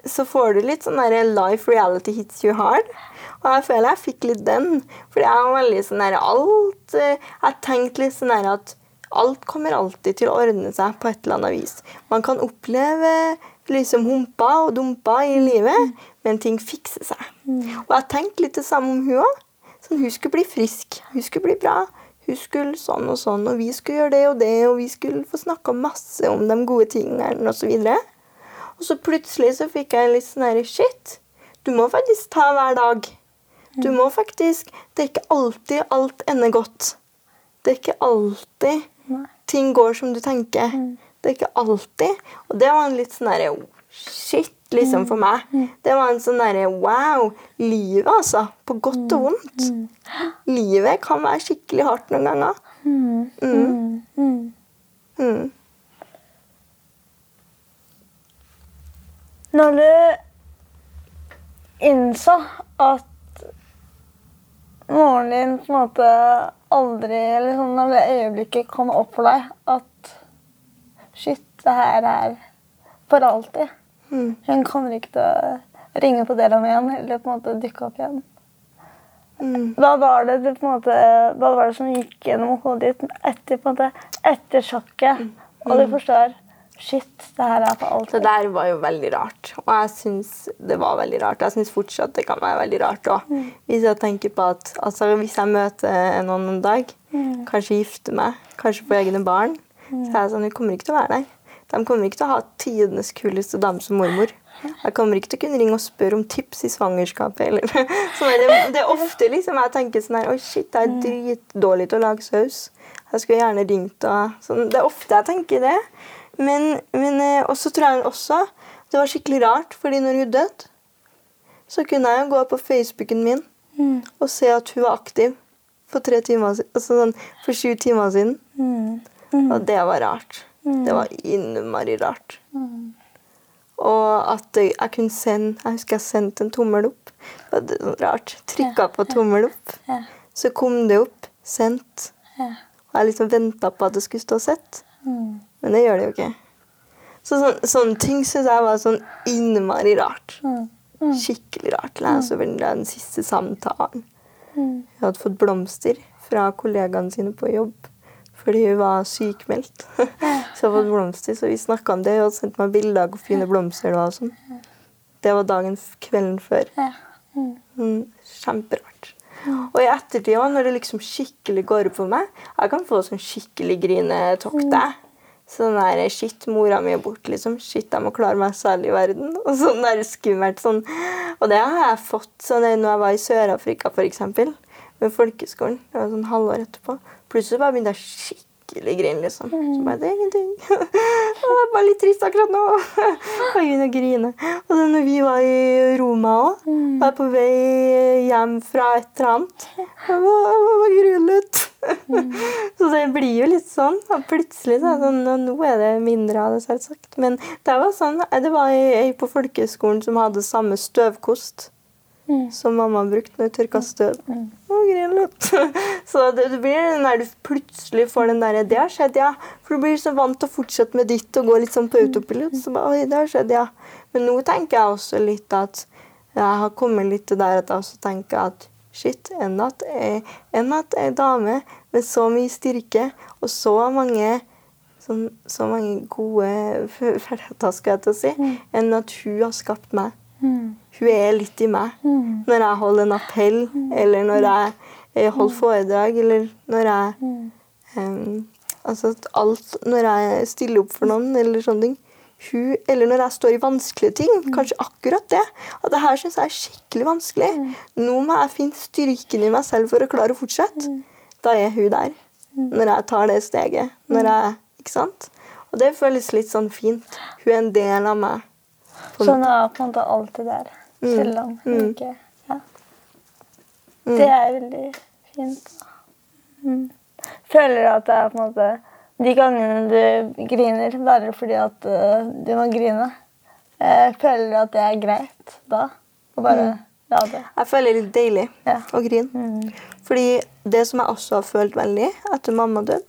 så får du litt sånn derre life reality hits you hard. Og jeg føler jeg fikk litt den. For jeg var veldig sånn der alt eh, Jeg tenkte litt sånn der at alt kommer alltid til å ordne seg på et eller annet vis. Man kan oppleve liksom humper og dumper i livet, men ting fikser seg. Og jeg tenkte litt det samme om hun òg. Sånn, hun skulle bli frisk, hun skulle bli bra. Hun skulle sånn og sånn, og vi skulle gjøre det og det, og vi skulle få snakka masse om de gode tingene og så videre. Og så plutselig så fikk jeg litt sånn herre Shit, du må faktisk ta hver dag. Du må faktisk Det er ikke alltid alt ender godt. Det er ikke alltid ting går som du tenker. Det er ikke alltid. Og det var en litt sånn herre oh, Shit, liksom, for meg. Det var en sånn derre Wow. Livet, altså. På godt og vondt. Livet kan være skikkelig hardt noen ganger. Mm. Mm. Mm. Mm. Mm. Når du innså at moren din på en måte aldri Eller sånn når det øyeblikket kom opp for deg at Shit, det her er for alltid. Mm. Hun kommer ikke til å ringe på døra mi igjen eller på en måte dukke opp igjen. Mm. Hva var det, på en måte, hva var det som gikk gjennom hodet ditt etter, på en måte, etter sjokket? Og du forstår Shit, det her er for Det alltid. der var jo veldig rart. Og jeg syns det var veldig rart. Jeg syns fortsatt det kan være veldig rart òg. Hvis jeg tenker på at altså, hvis jeg møter en annen dag, kanskje gifter meg, kanskje får egne barn, så er jeg sånn Hun kommer ikke til å være der. De kommer ikke til å ha tidenes kuleste dame som mormor. Jeg kommer ikke til å kunne ringe og spørre om tips i svangerskapet. Eller. *laughs* Sånn det, det er ofte liksom jeg tenker sånn her Oi, shit, jeg er dritdårlig til å lage saus. Jeg skulle gjerne ringt og sånn. Det er ofte jeg tenker det. Men, men eh, også tror jeg også det var skikkelig rart, fordi når hun døde, så kunne jeg jo gå på Facebooken min Mm. og se at hun var aktiv for tre timer altså sånn, for sju timer siden. Mm. Og det var rart. Det var innmari rart. Mm. Og at jeg, jeg kunne sende Jeg husker jeg sendte en tommel opp. Det var sånn rart. Trykka på tommel opp. Ja. Så kom det opp. Sendt. Og jeg liksom venta på at det skulle stå sett. Mm. Men det gjør det jo ikke. Så sånn, sånne ting syns jeg var sånn innmari rart. Mm. Skikkelig rart. Les over den siste samtalen. Mm. Hun hadde fått blomster fra kollegaene sine på jobb fordi hun var sykmeldt. *laughs* så hadde fått blomster, så vi snakka om det. Hun hadde sendt meg bilder av hvor fine blomster det var. Sånn. Det var dagen kvelden før. Mm. Mm, kjemperart. Og i ettertid òg, når det liksom skikkelig går opp for meg Jeg kan få sånn skikkelig grinetokt. Sånn der Shit, mora mi er borte, liksom. Shit, jeg må klare meg selv i verden. Og sånn der skummelt sånn. Og det har jeg fått sånn når jeg var i Sør-Afrika, f.eks. Med folkeskolen. Det var sånn halvår etterpå. Plutselig bare begynte jeg skikkelig å grine, liksom. Så bare, det er ingenting. *laughs* Jeg er bare litt trist akkurat nå. *laughs* Og begynte å grine. Og så når vi var i Roma òg, var på vei hjem fra et eller annet Jeg var, var grynet. *laughs* Så det blir jo litt sånn. Og plutselig så er det sånn, Nå er det mindre av det, selvsagt. Men det var sånn, det var ei på folkeskolen som hadde samme støvkost Mm. som mamma brukte når hun tørka støv. Mm. griner. *laughs* Så det, det blir der du plutselig får den derre Det har skjedd, ja. For du blir så vant til å fortsette med ditt og gå litt sånn på autopilot. Så bare, Oi, det har skjedd, ja. Men nå tenker jeg også litt at jeg har kommet litt til der at jeg også tenker at shit, enn at jeg, enn at ei dame med så mye styrke og så mange sånn, så mange gode ferdigheter, skal jeg til å si, enn at hun har skapt meg. Mm. Hun er litt i meg. Mm. Når jeg holder en appell, eller når jeg eh, holder foredrag, eller når jeg um, Altså alt Når jeg stiller opp for noen, eller sånne ting. Hun, eller når jeg står i vanskelige ting. Kanskje akkurat det. At det her syns jeg er skikkelig vanskelig. Nå må jeg finne styrken i meg selv for å klare å fortsette. Da er hun der. Når jeg tar det steget. Når jeg, ikke sant? Og det føles litt sånn fint. Hun er en del av meg. Sånn er på en måte alltid der, selv om hun Mm. ikke ja. Mm. Det er veldig fint. Mm. Føler du at det er på en måte De gangene du griner, bare fordi at uh, du må grine, Uh, føler du at det er greit da? Å bare la det Jeg føler det litt deilig Ja. å grine. Mm. Fordi det som jeg også har følt veldig etter mamma døde,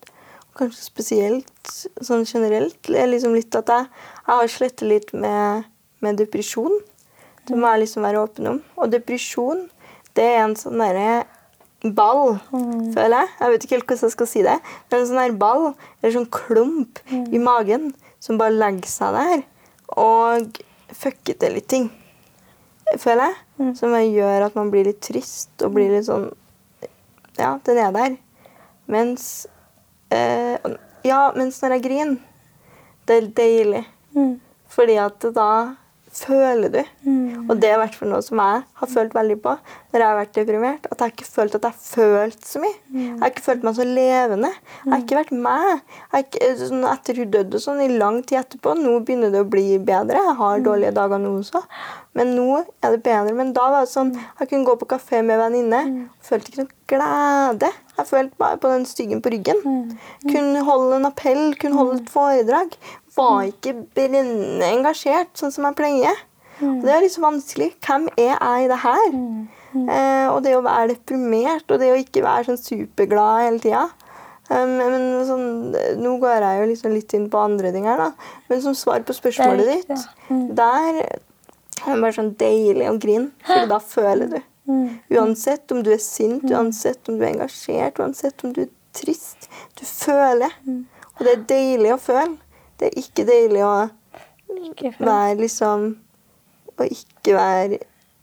kanskje spesielt sånn generelt, er liksom litt at jeg, jeg har slettet litt med, med depresjon. Det må jeg liksom være åpen om. Og depresjon, det er en sånn derre ball, føler jeg. Jeg vet ikke helt hvordan jeg skal si det. Men en sånn her ball, eller sånn klump i magen, som bare legger seg der og fucker til litt ting. Føler jeg. Som gjør at man blir litt trist og blir litt sånn Ja, den er der. Mens eh, Ja, mens når jeg griner, det er deilig. Fordi at da føler du. Og det er i hvert fall noe som jeg har følt veldig på når jeg har vært deprimert. At jeg ikke følt at jeg har følt så mye. Jeg har ikke følt meg så levende. Jeg har ikke vært meg. Ikke, sånn, etter hun døde og sånn, i lang tid etterpå. Nå begynner det å bli bedre. Jeg har dårlige dager nå også. Men nå er det bedre. Men da var det sånn Jeg kunne gå på kafé med venninne. Følte ikke noe glede. Jeg følte bare på den styggen på ryggen. Kunne holde en appell, kunne holde et foredrag. Var ikke brennende engasjert, sånn som jeg pleier. Og det er litt så vanskelig. Hvem er jeg i det her? Eh, og det å være deprimert, og det å ikke være sånn superglad hele tida. Um, men sånn, nå går jeg jo liksom litt inn på andre ting her, da. Men som svar på spørsmålet Det er ja. ditt, der er det bare sånn deilig å grine, for da føler du. Uansett om du er sint, uansett om du er engasjert, uansett om du er trist. Du føler. Og det er deilig å føle. Det er ikke deilig å være liksom Å ikke være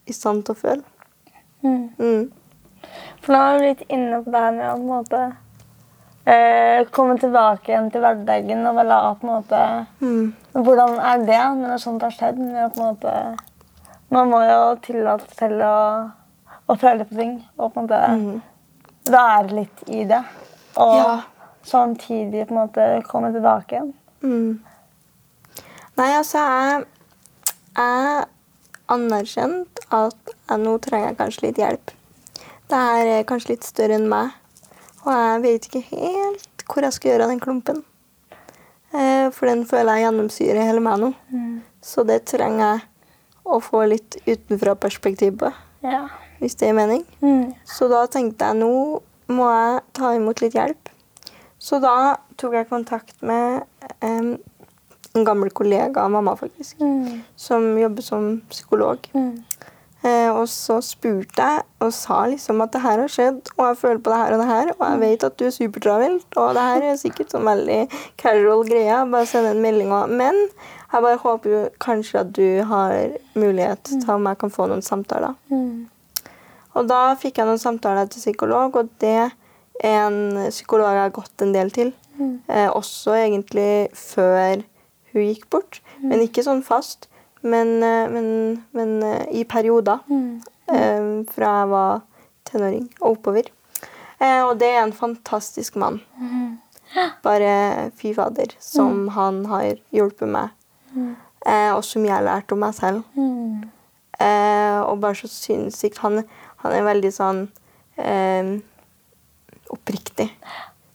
i stand til å føle. Mm. For nå er vi litt inne på det her med å på en måte eh, komme tilbake igjen til hverdagen og la på en måte Mm. Hvordan er det når sånt har skjedd? Med å på en måte, man må jo tillate seg selv å, å føle på ting og på en måte være litt i det. Og Mm. Ja. samtidig på en måte komme tilbake igjen. Mm. Nei, altså jeg Jeg anerkjent at jeg nå trenger jeg kanskje litt hjelp. Det her er kanskje litt større enn meg, og jeg vet ikke helt hvor jeg skal gjøre av den klumpen. Eh, For den føler jeg gjennomsyrer hele meg nå. Så det trenger jeg å få litt utenfra-perspektiv på, Ja. hvis det gir mening. Mm. Så da tenkte jeg nå må jeg ta imot litt hjelp. Så da tok jeg kontakt med um, en gammel kollega av mamma, faktisk, Mm. som jobber som psykolog. Mm. Eh, og så spurte jeg og sa liksom at det her har skjedd, og jeg føler på det her og det her, og jeg vet at du er supertravelt, og det her er sikkert sånn veldig casual greie, bare send en melding og Men jeg bare håper jo kanskje at du har mulighet til om jeg kan få noen samtaler. Mm. Og da fikk jeg noen samtaler til psykolog, og det en psykolog jeg har gått en del til. Eh, også egentlig før hun gikk bort, men ikke sånn fast. Men, eh, men, men eh, i perioder. Eh, fra jeg var tenåring og oppover. Eh, og det er en fantastisk mann. Bare fy fader, som han har hjulpet meg. Og som jeg har lært om meg selv. Mm. Og bare så sinnssykt Han, han er veldig sånn oppriktig.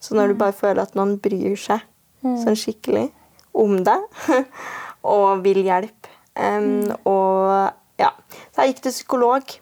Så når du bare føler at noen bryr seg sånn skikkelig om deg *laughs* og vil hjelpe em, Og ja. Så jeg gikk til psykolog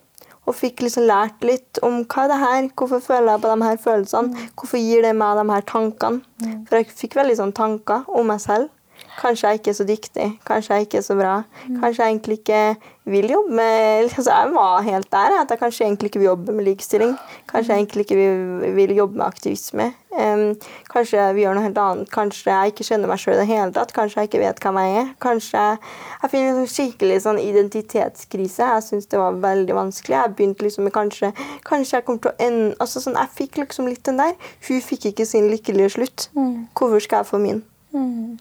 og fikk liksom lært litt om hva er det her, hvorfor føler jeg på de her følelsene, hvorfor gir det meg de her tankene. For jeg fikk veldig sånn tanker om meg selv. Kanskje jeg ikke er så dyktig, kanskje jeg ikke er så bra. Kanskje jeg egentlig ikke vil jobbe med altså Jeg var helt der at jeg kanskje egentlig ikke vil jobbe med likestilling. Kanskje jeg egentlig ikke vil, vil jobbe med aktivisme. Um, kanskje vi gjør noe helt annet. Kanskje jeg ikke kjenner meg sjøl i det hele tatt. Kanskje jeg ikke vet hvem jeg er. Kanskje jeg, finner en skikkelig sånn identitetskrise. Jeg syns det var veldig vanskelig. Jeg begynte liksom med kanskje Kanskje jeg kommer til å ende altså sånn, Jeg fikk liksom litt den der. Hun fikk ikke sin lykkelige slutt. Hvorfor skal jeg få min? Mm.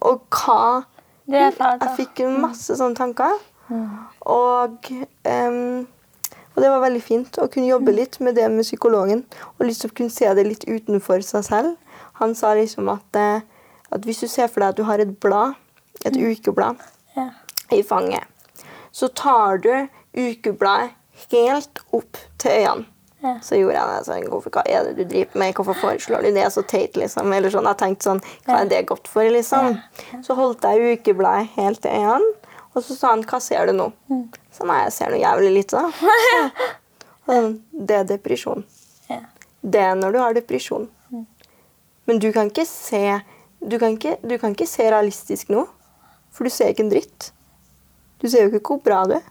Og hva. Jeg fikk masse sånne tanker. Og, um, og det var veldig fint å kunne jobbe litt med det med psykologen. Og liksom kunne se det litt utenfor seg selv. Han sa liksom at, eh, at hvis du ser for deg at du har et blad, et ukeblad, Ja. i fanget, så tar du ukebladet helt opp til øynene. Ja. Så gjorde jeg det. sånn, hvorfor, Hva er det du driver med? Hvorfor foreslår du det? Så teit, liksom. Eller sånn, Jeg tenkte sånn Hva er det godt for, liksom? Så holdt jeg ukebladet helt til øynene, og så sa han Hva ser du nå? Så nei, jeg ser noe jævlig lite, da. *laughs* Sånn, det er depresjon. Ja. Det er når du har depresjon. Men du kan ikke se du kan ikke, du kan ikke se realistisk nå, for du ser ikke en dritt. Du ser jo ikke hvor bra du er.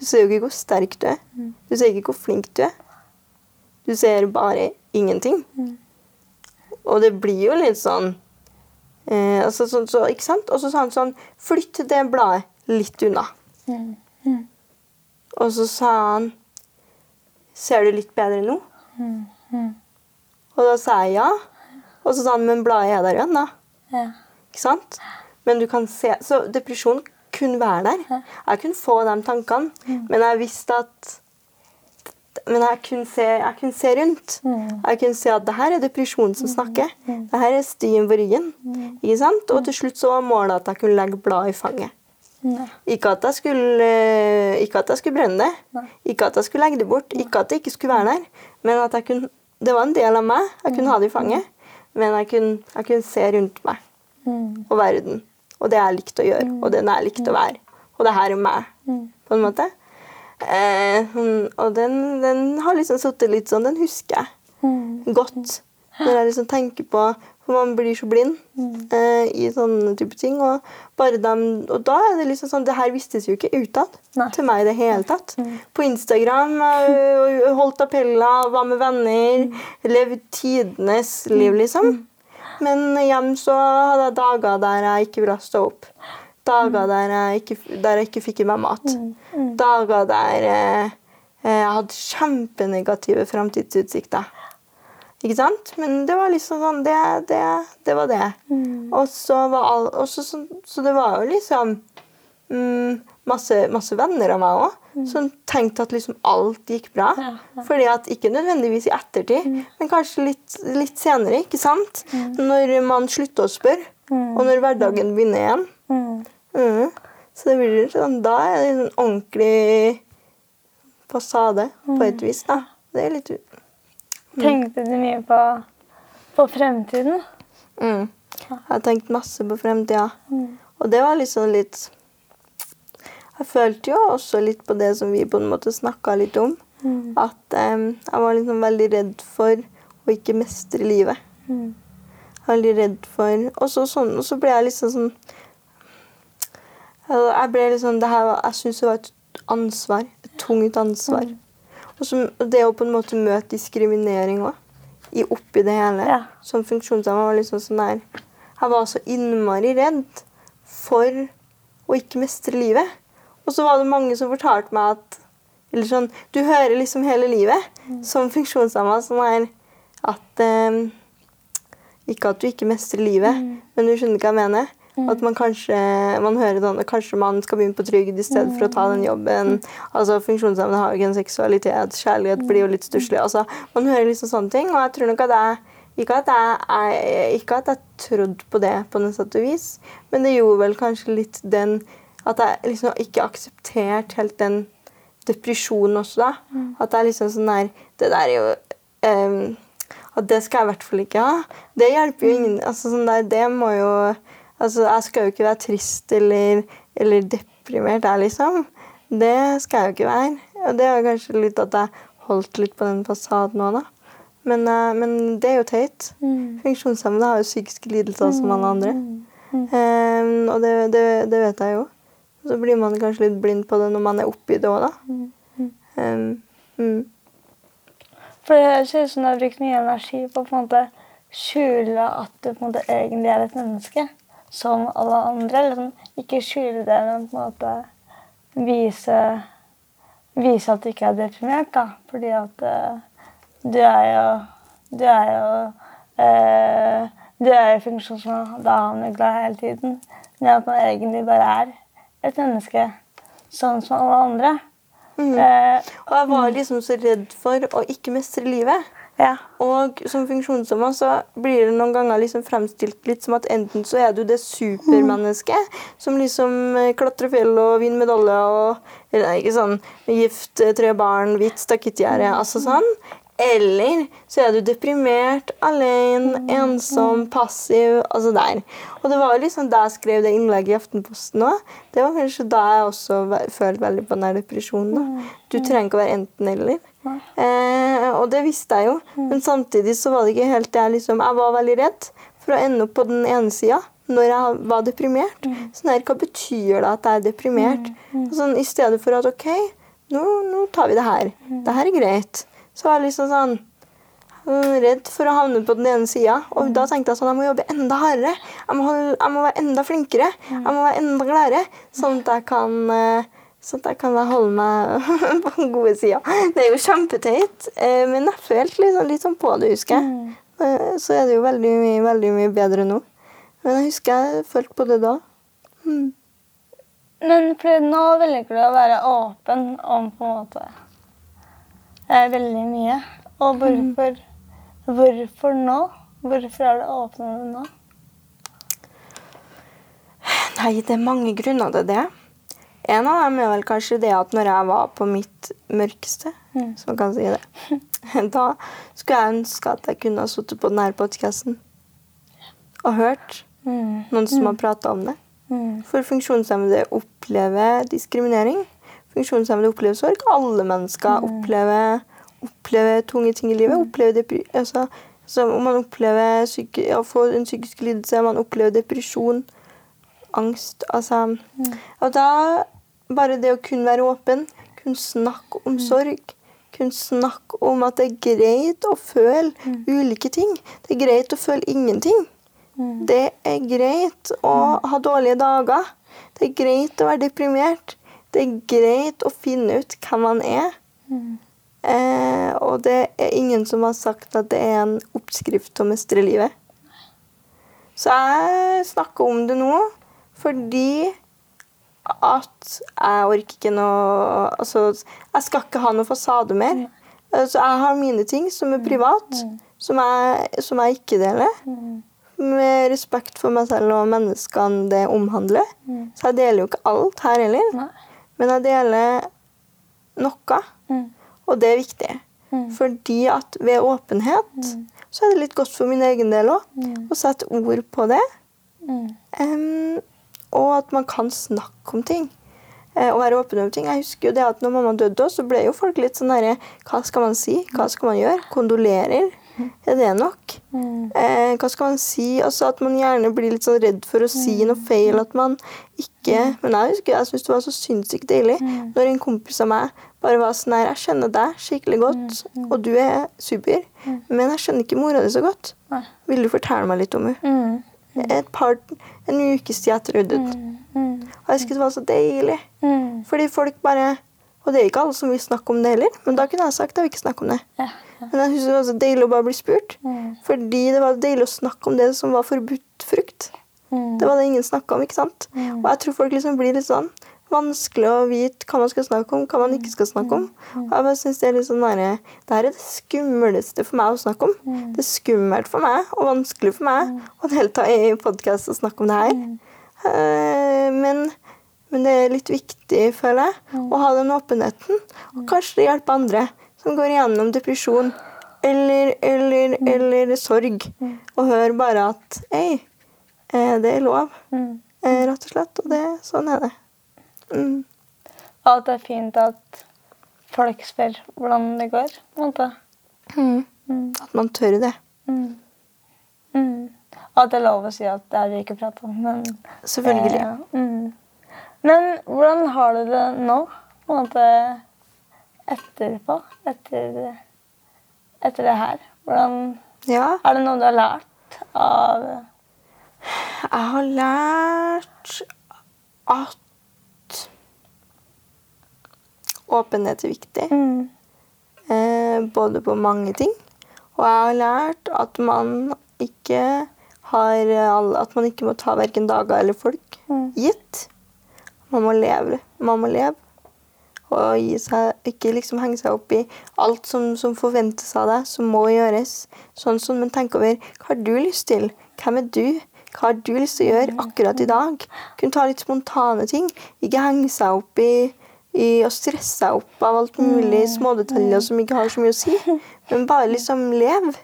Du ser jo ikke hvor sterk du er. Du ser ikke hvor flink du er. Du ser bare ingenting. Og det blir jo litt sånn eh, altså, så, så, Ikke sant? Og så sa han sånn Flytt det bladet litt unna. Og så sa han Ser du litt bedre nå? Og da sa jeg ja. Og så sa han men bladet er der igjen, da. Ja. Ikke sant? Men du kan se Så depresjon kunne være der. Jeg kunne få de tankene, men jeg visste at Men jeg kunne se, jeg kunne se rundt. Jeg kunne se at det her er depresjonen som snakker. Det her er stien på ryggen. Ikke sant? Og til slutt så var målet at jeg kunne legge bladet i fanget. Ikke at jeg skulle, ikke at jeg skulle brenne det. Ikke at jeg skulle legge det bort. Ikke at det ikke skulle være der. Men at jeg kunne, det var en del av meg. Jeg kunne ha det i fanget. Men jeg kunne, jeg kunne se rundt meg og verden. Og det jeg likte å gjøre, og den jeg likte å være. Og det her er meg, på en måte. Eh, og den, den har liksom sittet litt sånn, den husker jeg godt. Når jeg liksom tenker på For man blir så blind eh, i sånne type ting. Og, dem, og da er det liksom sånn Det her vistes jo ikke utad til meg i det hele tatt. På Instagram øh, holdt appeller, var med venner, levde tidenes liv, liksom. Men hjem så hadde jeg dager der jeg ikke ville stå opp. Dager der jeg ikke, der jeg ikke fikk i meg mat. Dager der eh, jeg hadde kjempenegative framtidsutsikter. Ikke sant? Men det var liksom sånn Det, det, det var det. Og så var all, så, så, så det var jo liksom mm, masse, masse venner av meg òg som tenkte at liksom alt gikk bra. Ja, ja. Fordi at Ikke nødvendigvis i ettertid, men kanskje litt, litt senere. ikke sant? Når man slutter å spørre, og når hverdagen begynner igjen. Mm. Så det blir sånn, da er det en ordentlig fasade, på et vis. da. Det er litt Tenkte du mye på, på fremtiden? Mm. Jeg har tenkt masse på fremtida. Og det var liksom litt Jeg følte jo også litt på det som vi på en måte snakka litt om. At um, jeg var liksom veldig redd for å ikke mestre livet. Veldig redd for Og så, sånn, og så ble jeg liksom sånn Jeg ble liksom det her, Jeg syns det var et ansvar. Et tungt ansvar. Og så det å på en måte møte diskriminering òg. Oppi det hele. Ja. Som funksjonshemma var liksom sånn der Jeg var så innmari redd for å ikke mestre livet. Og så var det mange som fortalte meg at Eller sånn Du hører liksom hele livet som funksjonshemma sånn her at eh, Ikke at du ikke mestrer livet, men du skjønner hva jeg mener. At man kanskje man hører sånn, kanskje man skal begynne på trygd i stedet for å ta den jobben. Altså Funksjonshemmede har jo ikke en seksualitet. Kjærlighet blir jo litt stusslig. Altså, man hører liksom sånne ting, og jeg tror nok at jeg ikke at jeg, ikke at jeg trodde på det på noe sett og vis, men det gjorde vel kanskje litt den At jeg liksom ikke aksepterte helt den depresjonen også, da. At det er liksom sånn der Det der er jo um, At det skal jeg i hvert fall ikke ha. Det hjelper jo ingen. altså sånn der, Det må jo Altså, jeg skal jo ikke være trist eller, eller deprimert, jeg, liksom. Det skal jeg jo ikke være. Og det er kanskje litt at jeg holdt litt på den fasaden òg, da. Men, eh, men det er jo teit. Funksjonshemmede har jo psykiske lidelser som alle andre. Em, og det, det, det vet jeg jo. Så blir man kanskje litt blind på det når man er oppi det òg, da. Um, mm. For det ser ut som du har brukt mye energi på å på en måte skjule at du på en måte egentlig er et menneske. Som alle andre. Sånn, ikke skjule det, men på en måte vise, vise at du ikke er deprimert. da. Fordi at uh, du er jo Du er jo uh, Du er jo funksjonshemmet, da er man glad hele tiden. Men at man egentlig bare er et menneske sånn som alle andre. Eh, Og jeg var liksom så redd for å ikke mestre livet. Ja. Og som funksjonshemma så blir det noen ganger liksom fremstilt litt som at enten så er du det supermennesket som liksom eh, klatrer fjell og vinner medalje og Eller ikke sånn gift, eh, tre barn, hvitt stakittgjerde, altså sånn. Eller så er du deprimert, alene, ensom, passiv. Altså der. Og det var liksom da jeg skrev det innlegget i Aftenposten òg. Det var kanskje da jeg også følte veldig på den der depresjonen. da. Du trenger ikke å være enten-eller. Eh, og det visste jeg jo, men samtidig så var det ikke helt det jeg liksom Jeg var veldig redd for å ende opp på den ene sida når jeg var deprimert. Sånn her, Hva betyr det at jeg er deprimert? Og Sånn, I stedet for at OK, nå, nå tar vi det her. Det her er greit. Så var jeg liksom sånn øh, redd for å havne på den ene sida. Og da tenkte jeg sånn, jeg må jobbe enda hardere. Jeg må, holde, jeg må være enda flinkere. Jeg må være enda gladere. Sånn at jeg kan at jeg kan holde meg *laughs* på den gode sida. Det er jo kjempeteit, eh, men jeg følte sånn- litt sånn på det, husker jeg. Eh, Så er det jo veldig mye, veldig mye bedre nå. Men jeg husker jeg følte på det da. Men fordi nå velger du å være åpen om på en måte eh, veldig mye. Og hvorfor, hvorfor nå? Hvorfor er du åpen om det nå? Nei, det er mange grunner til det. En av dem er vel kanskje det at når jeg var på mitt mørkeste, hvis man kan si det, *laughs* da skulle jeg ønske at jeg kunne ha sittet på denne podkasten og hørt Mm. noen som har prata om det. Mm. For funksjonshemmede opplever diskriminering. Funksjonshemmede opplever sorg. Alle mennesker opplever, opplever tunge ting i livet. Opplever depri altså, altså, om man opplever syke, ja, får en psykisk lidelse, man opplever depresjon, angst altså, Og da bare det å kunne være åpen, kunne snakke om sorg, kunne snakke om at det er greit å føle ulike ting. Det er greit å føle ingenting. Det er greit å ha dårlige dager. Det er greit å være deprimert. Det er greit å finne ut hvem man er. Eh, og det er ingen som har sagt at det er en oppskrift til å mestre livet. Så jeg snakker om det nå fordi at jeg orker ikke noe Altså, jeg skal ikke ha noe fasade mer. Så jeg har mine ting som er privat, som jeg, som jeg ikke deler. Med respekt for meg selv og menneskene det omhandler. Så jeg deler jo ikke alt her heller. Men jeg deler noe, Mm. og det er viktig. Fordi at ved åpenhet så er det litt godt for min egen del òg å sette ord på det. Mm. Og at man kan snakke om ting. eh, Og være åpen om ting. Jeg husker jo det at når mamma døde, så ble jo folk litt sånn herre Hva skal man si? Hva skal man gjøre? Kondolerer? Er det nok? Mm. Eh, hva skal man si? Altså At man gjerne blir litt sånn redd for å si noe feil. At man ikke Men jeg husker jeg syntes det var så sinnssykt deilig når en kompis av meg bare var sånn her Jeg skjønner deg skikkelig godt, og du er super, men jeg skjønner ikke mora di så godt. Vil du fortelle meg litt om henne? Mm. Et par, en ukes tid etter hun døde. Mm. Og jeg husker det var så deilig. Mm. Fordi folk bare Og det er ikke alle som vil snakke om det heller, men da kunne jeg sagt jeg vil ikke snakke om det. Men jeg synes det var så deilig å bare bli spurt. Mm. Fordi det var deilig å snakke om det som var forbudt frukt. Mm. Det var det ingen snakka om. ikke sant? Og jeg tror folk liksom blir litt sånn vanskelig å vite hva man skal snakke om, hva man ikke skal snakke om. Og jeg bare synes Det er litt sånn der, det her er det skumleste for meg å snakke om. Det er skummelt for meg og vanskelig for meg å delta i podkast og snakke om det her. Eh, men, men det er litt viktig, føler jeg, å ha den åpenheten. Og kanskje det hjelper andre som går igjennom depresjon eller, eller, eller sorg, og hører bare at Hei, eh, det er lov. Mm. Eh, rett og slett. Og det, sånn er det. Mm. At det er fint at folk spør hvordan det går. måte. Mm. At man tør det. Mm. Mm. At det er lov å si at det er vi ikke prater om. Men, Selvfølgelig. Eh, mm. men hvordan har du det nå? På en måte etterpå? Etter, etter det her? Hvordan, Ja, er det noe du har lært av jeg har lært at åpenhet er viktig. mm. Eh, både på mange ting. Og jeg har lært at man ikke har alle, At man ikke må ta verken dager eller folk Mm. gitt. Man må leve. Man må leve. Og seg, ikke liksom henge seg opp i alt som, som forventes av deg, som må gjøres. Sånn, sånn, Men tenk over hva har du lyst til? Hvem er du? Hva har du lyst til å gjøre akkurat i dag? Kunne ta litt spontane ting. Ikke henge seg opp i, i å stresse seg opp av alt mulig smådetaljer som ikke har så mye å si. Men bare liksom leve.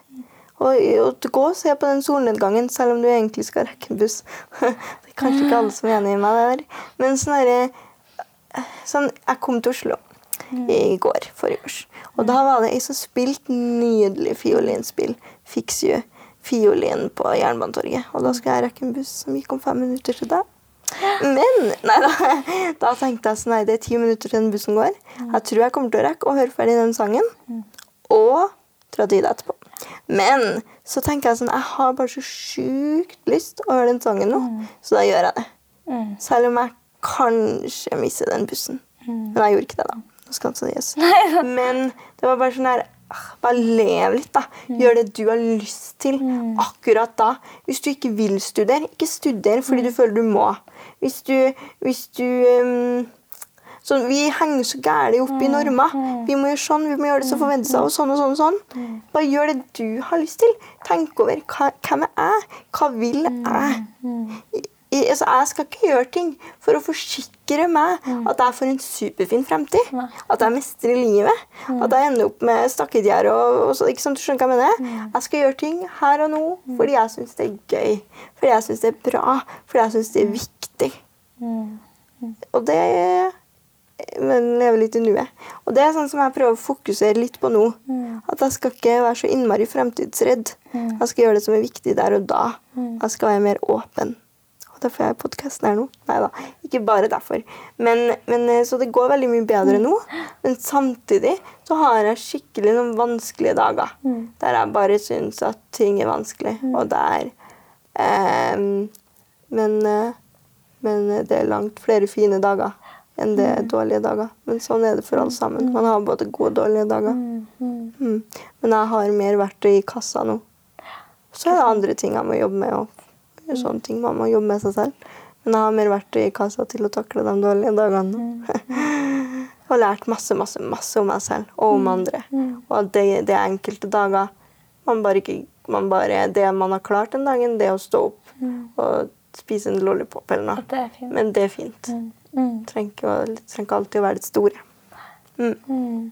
Og, og gå og se på den solnedgangen, selv om du egentlig skal rekke en buss. *laughs* Det er kanskje ikke alle som er enig i meg der. Men sånn herre sånn, Jeg kom til Oslo i går, forrige års. Og da var det ei som spilte nydelig fiolinspill. Fix you. Fiolin på Jernbanetorget. Og da skulle jeg rekke en buss som gikk om fem minutter til deg. Men nei da, da tenkte jeg sånn nei, det er ti minutter til den bussen går. Jeg tror jeg kommer til å rekke å høre ferdig den sangen. Og dra dit etterpå. Men så tenker jeg sånn Jeg har bare så sjukt lyst å høre den sangen nå, så da gjør jeg det. Selv om jeg kanskje misser den bussen. Men jeg gjorde ikke det, da. Nå skal det sies. Men det var bare sånn her Bare lev litt, da. Gjør det du har lyst til akkurat da. Hvis du ikke vil studere, ikke studer fordi du føler du må. Hvis du, hvis du um, så Vi henger så gærent opp i normer. Vi må gjøre sånn, vi må gjøre det som forventes av oss. Sånn og sånn og sånn. Bare gjør det du har lyst til. Tenk over hva, hvem er jeg? Hva vil jeg? I, altså, jeg skal ikke gjøre ting for å forsikre meg at jeg får en superfin fremtid. At jeg mestrer livet. At jeg ender opp med stakketgjerde. Og, og så, ikke sant, du skjønner hva jeg mener? Jeg skal gjøre ting her og nå fordi jeg syns det er gøy. Fordi jeg syns det er bra. Fordi jeg syns det er viktig. Og det men leve litt i nuet. Og det er sånn som jeg prøver å fokusere litt på nå. At jeg skal ikke være så innmari fremtidsredd. Jeg skal gjøre det som er viktig der og da. Jeg skal være mer åpen. Og derfor er podkasten her nå. Nei da, ikke bare derfor. Men, men, eh, så det går veldig mye bedre nå. Men samtidig så har jeg skikkelig noen vanskelige dager. Der jeg bare syns at ting er vanskelig. Og der eh, men, men det er langt flere fine dager enn det er dårlige dager. Men sånn er det for alle sammen. Man har både gode og dårlige dager. Mm. Men jeg har mer verktøy i kassa nå. Så er det andre ting jeg må jobbe med. Og sånne ting man må jobbe med seg selv. Men jeg har mer verktøy i kassa til å takle de dårlige dagene nå. *laughs* Jeg har lært masse, masse, masse om meg selv og om andre. Og at det, det er enkelte dager man bare ikke man bare, Det man har klart den dagen, det er å stå opp og spise en lollipop eller noe. Det. Men det er fint. Mm. Trenger ikke, trenger ikke alltid å være det store. Mm.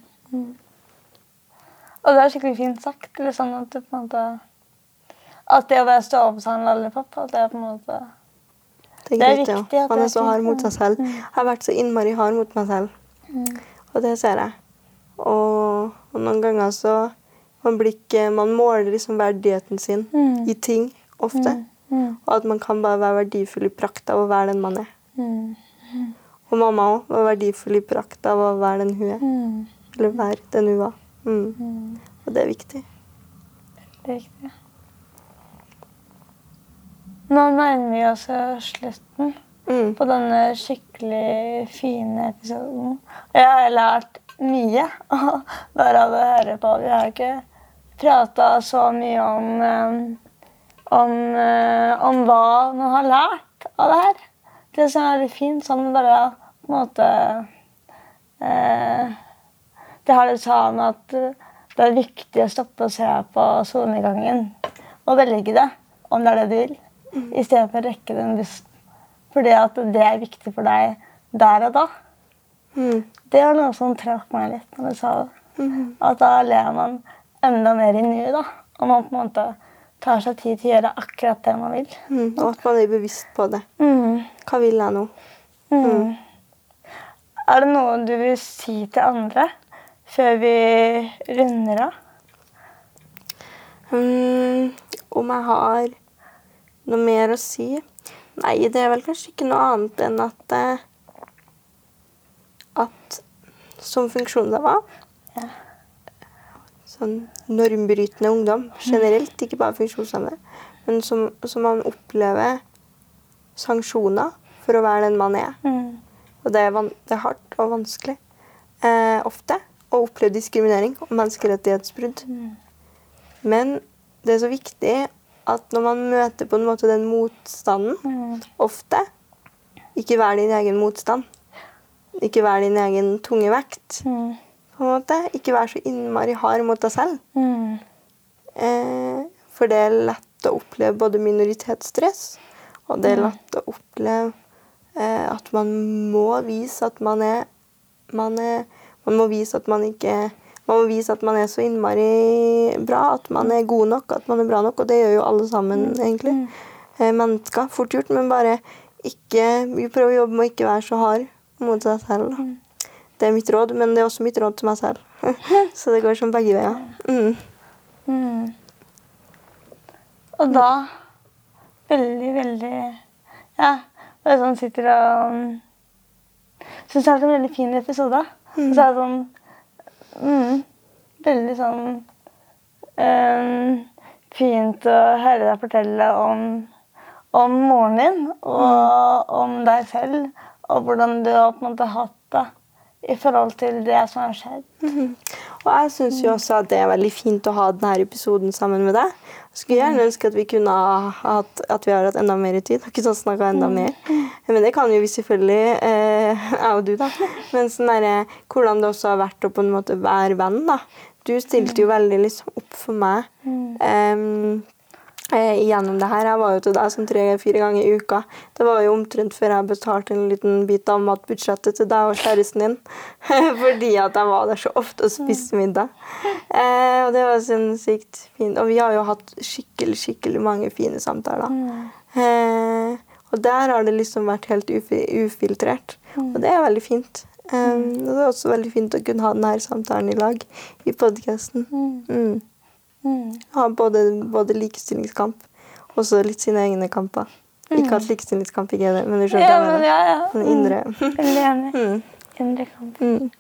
Og det er skikkelig fint sagt. Eller sånn at du på en måte At det å være stormshandler eller pappa, det er på en måte Det er Det er greit, viktig ja. Man er er så hard mot seg selv. Jeg har vært så innmari hard mot meg selv. Og det ser jeg. Og, og noen ganger så man, blir ikke, man måler liksom verdigheten sin Mm. i ting ofte. Og at man kan bare være verdifull i prakt av å være den man er. Mm. Og mamma òg var verdifull i prakt av å være den hun er. mm, Eller være den hun var. Mm. Og det er viktig. Det er riktig. Nå nærmer vi oss slutten Mm. på denne skikkelig fine episoden. Jeg har lært mye bare av å høre på. Vi har ikke prata så mye om, eh, om, eh, om hva man har lært av det her. Det som er fint, sånn bare på en måte eh, Det har du sa om at det er viktig å stoppe og se på solnedgangen og velge det, om det er det du vil, i stedet for å rekke den bussen. Fordi at det er viktig for deg der og da. Mm. Det var noe som traff meg litt når du sa det. At da ler man enda mer i nuet, da. Og man på en måte tar seg tid til å gjøre akkurat det man vil. Mm. Og at man er bevisst på det. Mm. Hva vil jeg nå? Mm. Er det noe du vil si til andre før vi runder av? Mm, om jeg har noe mer å si? Nei, det er vel kanskje ikke noe annet enn at eh, At som funksjonshemma Ja. Sånn normbrytende ungdom generelt, ikke bare funksjonshemmede, men som, som man opplever sanksjoner for å være den man er. Mm. Og det er, van det er hardt og vanskelig eh, ofte å oppleve diskriminering og menneskerettighetsbrudd. Men det er så viktig at når man møter på en måte den motstanden, Mm. ofte ikke vær din egen motstand. Ikke vær din egen tunge vekt. Mm. på en måte. Ikke vær så innmari hard mot deg selv. Mm. Eh, for det er lett å oppleve både minoritetsstress, og det er lett å oppleve eh, at man må vise at man er man, er man må vise at man ikke man må vise at man er så innmari bra, at man er god nok, at man er bra nok. Og det gjør jo alle sammen, egentlig. Eh, mennesker. Fort gjort, men bare ikke Vi prøver å jobbe med å ikke være så hard mot seg selv. Det er mitt råd, men det er også mitt råd til meg selv. *laughs* så det går som begge veier. Mm. Mm. Og da Veldig, veldig Ja, jeg sånn sitter og Syns det er en veldig fin episode. Og så er det sånn mm, Veldig sånn um, Fint å høre deg fortelle om, om moren din og om deg selv. Og hvordan du har på en måte hatt det i forhold til det som har skjedd. Og jeg syns jo også at det er veldig fint å ha denne episoden sammen med deg. Skulle gjerne ønske at vi kunne ha hatt, at vi har hatt enda mer tid. Har ikke sånn snakka enda mer. Men det kan jo vi selvfølgelig, eh, *laughs* jeg og du, da. Men sånn der, hvordan det også har vært å på en måte være venn, da. Du stilte jo veldig liksom opp for meg eh, gjennom det her. Jeg var jo til deg sånn tre-fire ganger i uka. Det var jo omtrent før jeg betalte en liten bit av matbudsjettet til deg og kjæresten din. *laughs* Fordi at jeg var der så ofte og spiste middag. Eh, og det var sinnssykt fint. Og vi har jo hatt skikkelig, skikkelig mange fine samtaler. Eh, og der har det liksom vært helt ufi ufiltrert. Og det er veldig fint. Um, og det er også veldig fint å kunne ha denne samtalen i lag i podkasten. Mm. Mm. Ha både, både likestillingskamp og så litt sine egne kamper. Ikke at likestillingskamp er det, men du skjønner Ja, men ja, ja. Den indre. Veldig *laughs* enig. Mm. Indre kamp. Mm.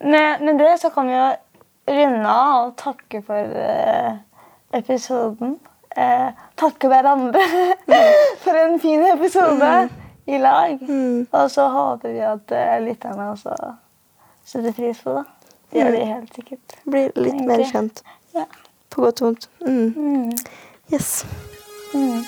Med, med det så kan vi jo runde av og takke for eh, episoden. Eh, takke hverandre *laughs* for en fin episode i lag. Mm. Og så håper vi at eh, lytterne også setter pris på det. Det gjør de helt sikkert. Blir litt mer kjent. Ja. På godt og vondt. Mm. Mm. Yes. Mm.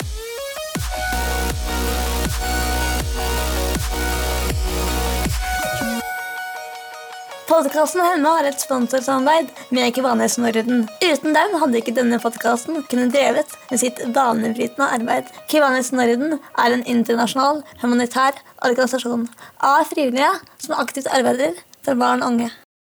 Podkasten Hemma har et sponsorsamarbeid med Kvanes Norden. Uten dem hadde ikke denne podkasten kunnet drevet med sitt banebrytende arbeid. Kvanes Norden er en internasjonal humanitær organisasjon av frivillige som aktivt arbeider for barn og unge.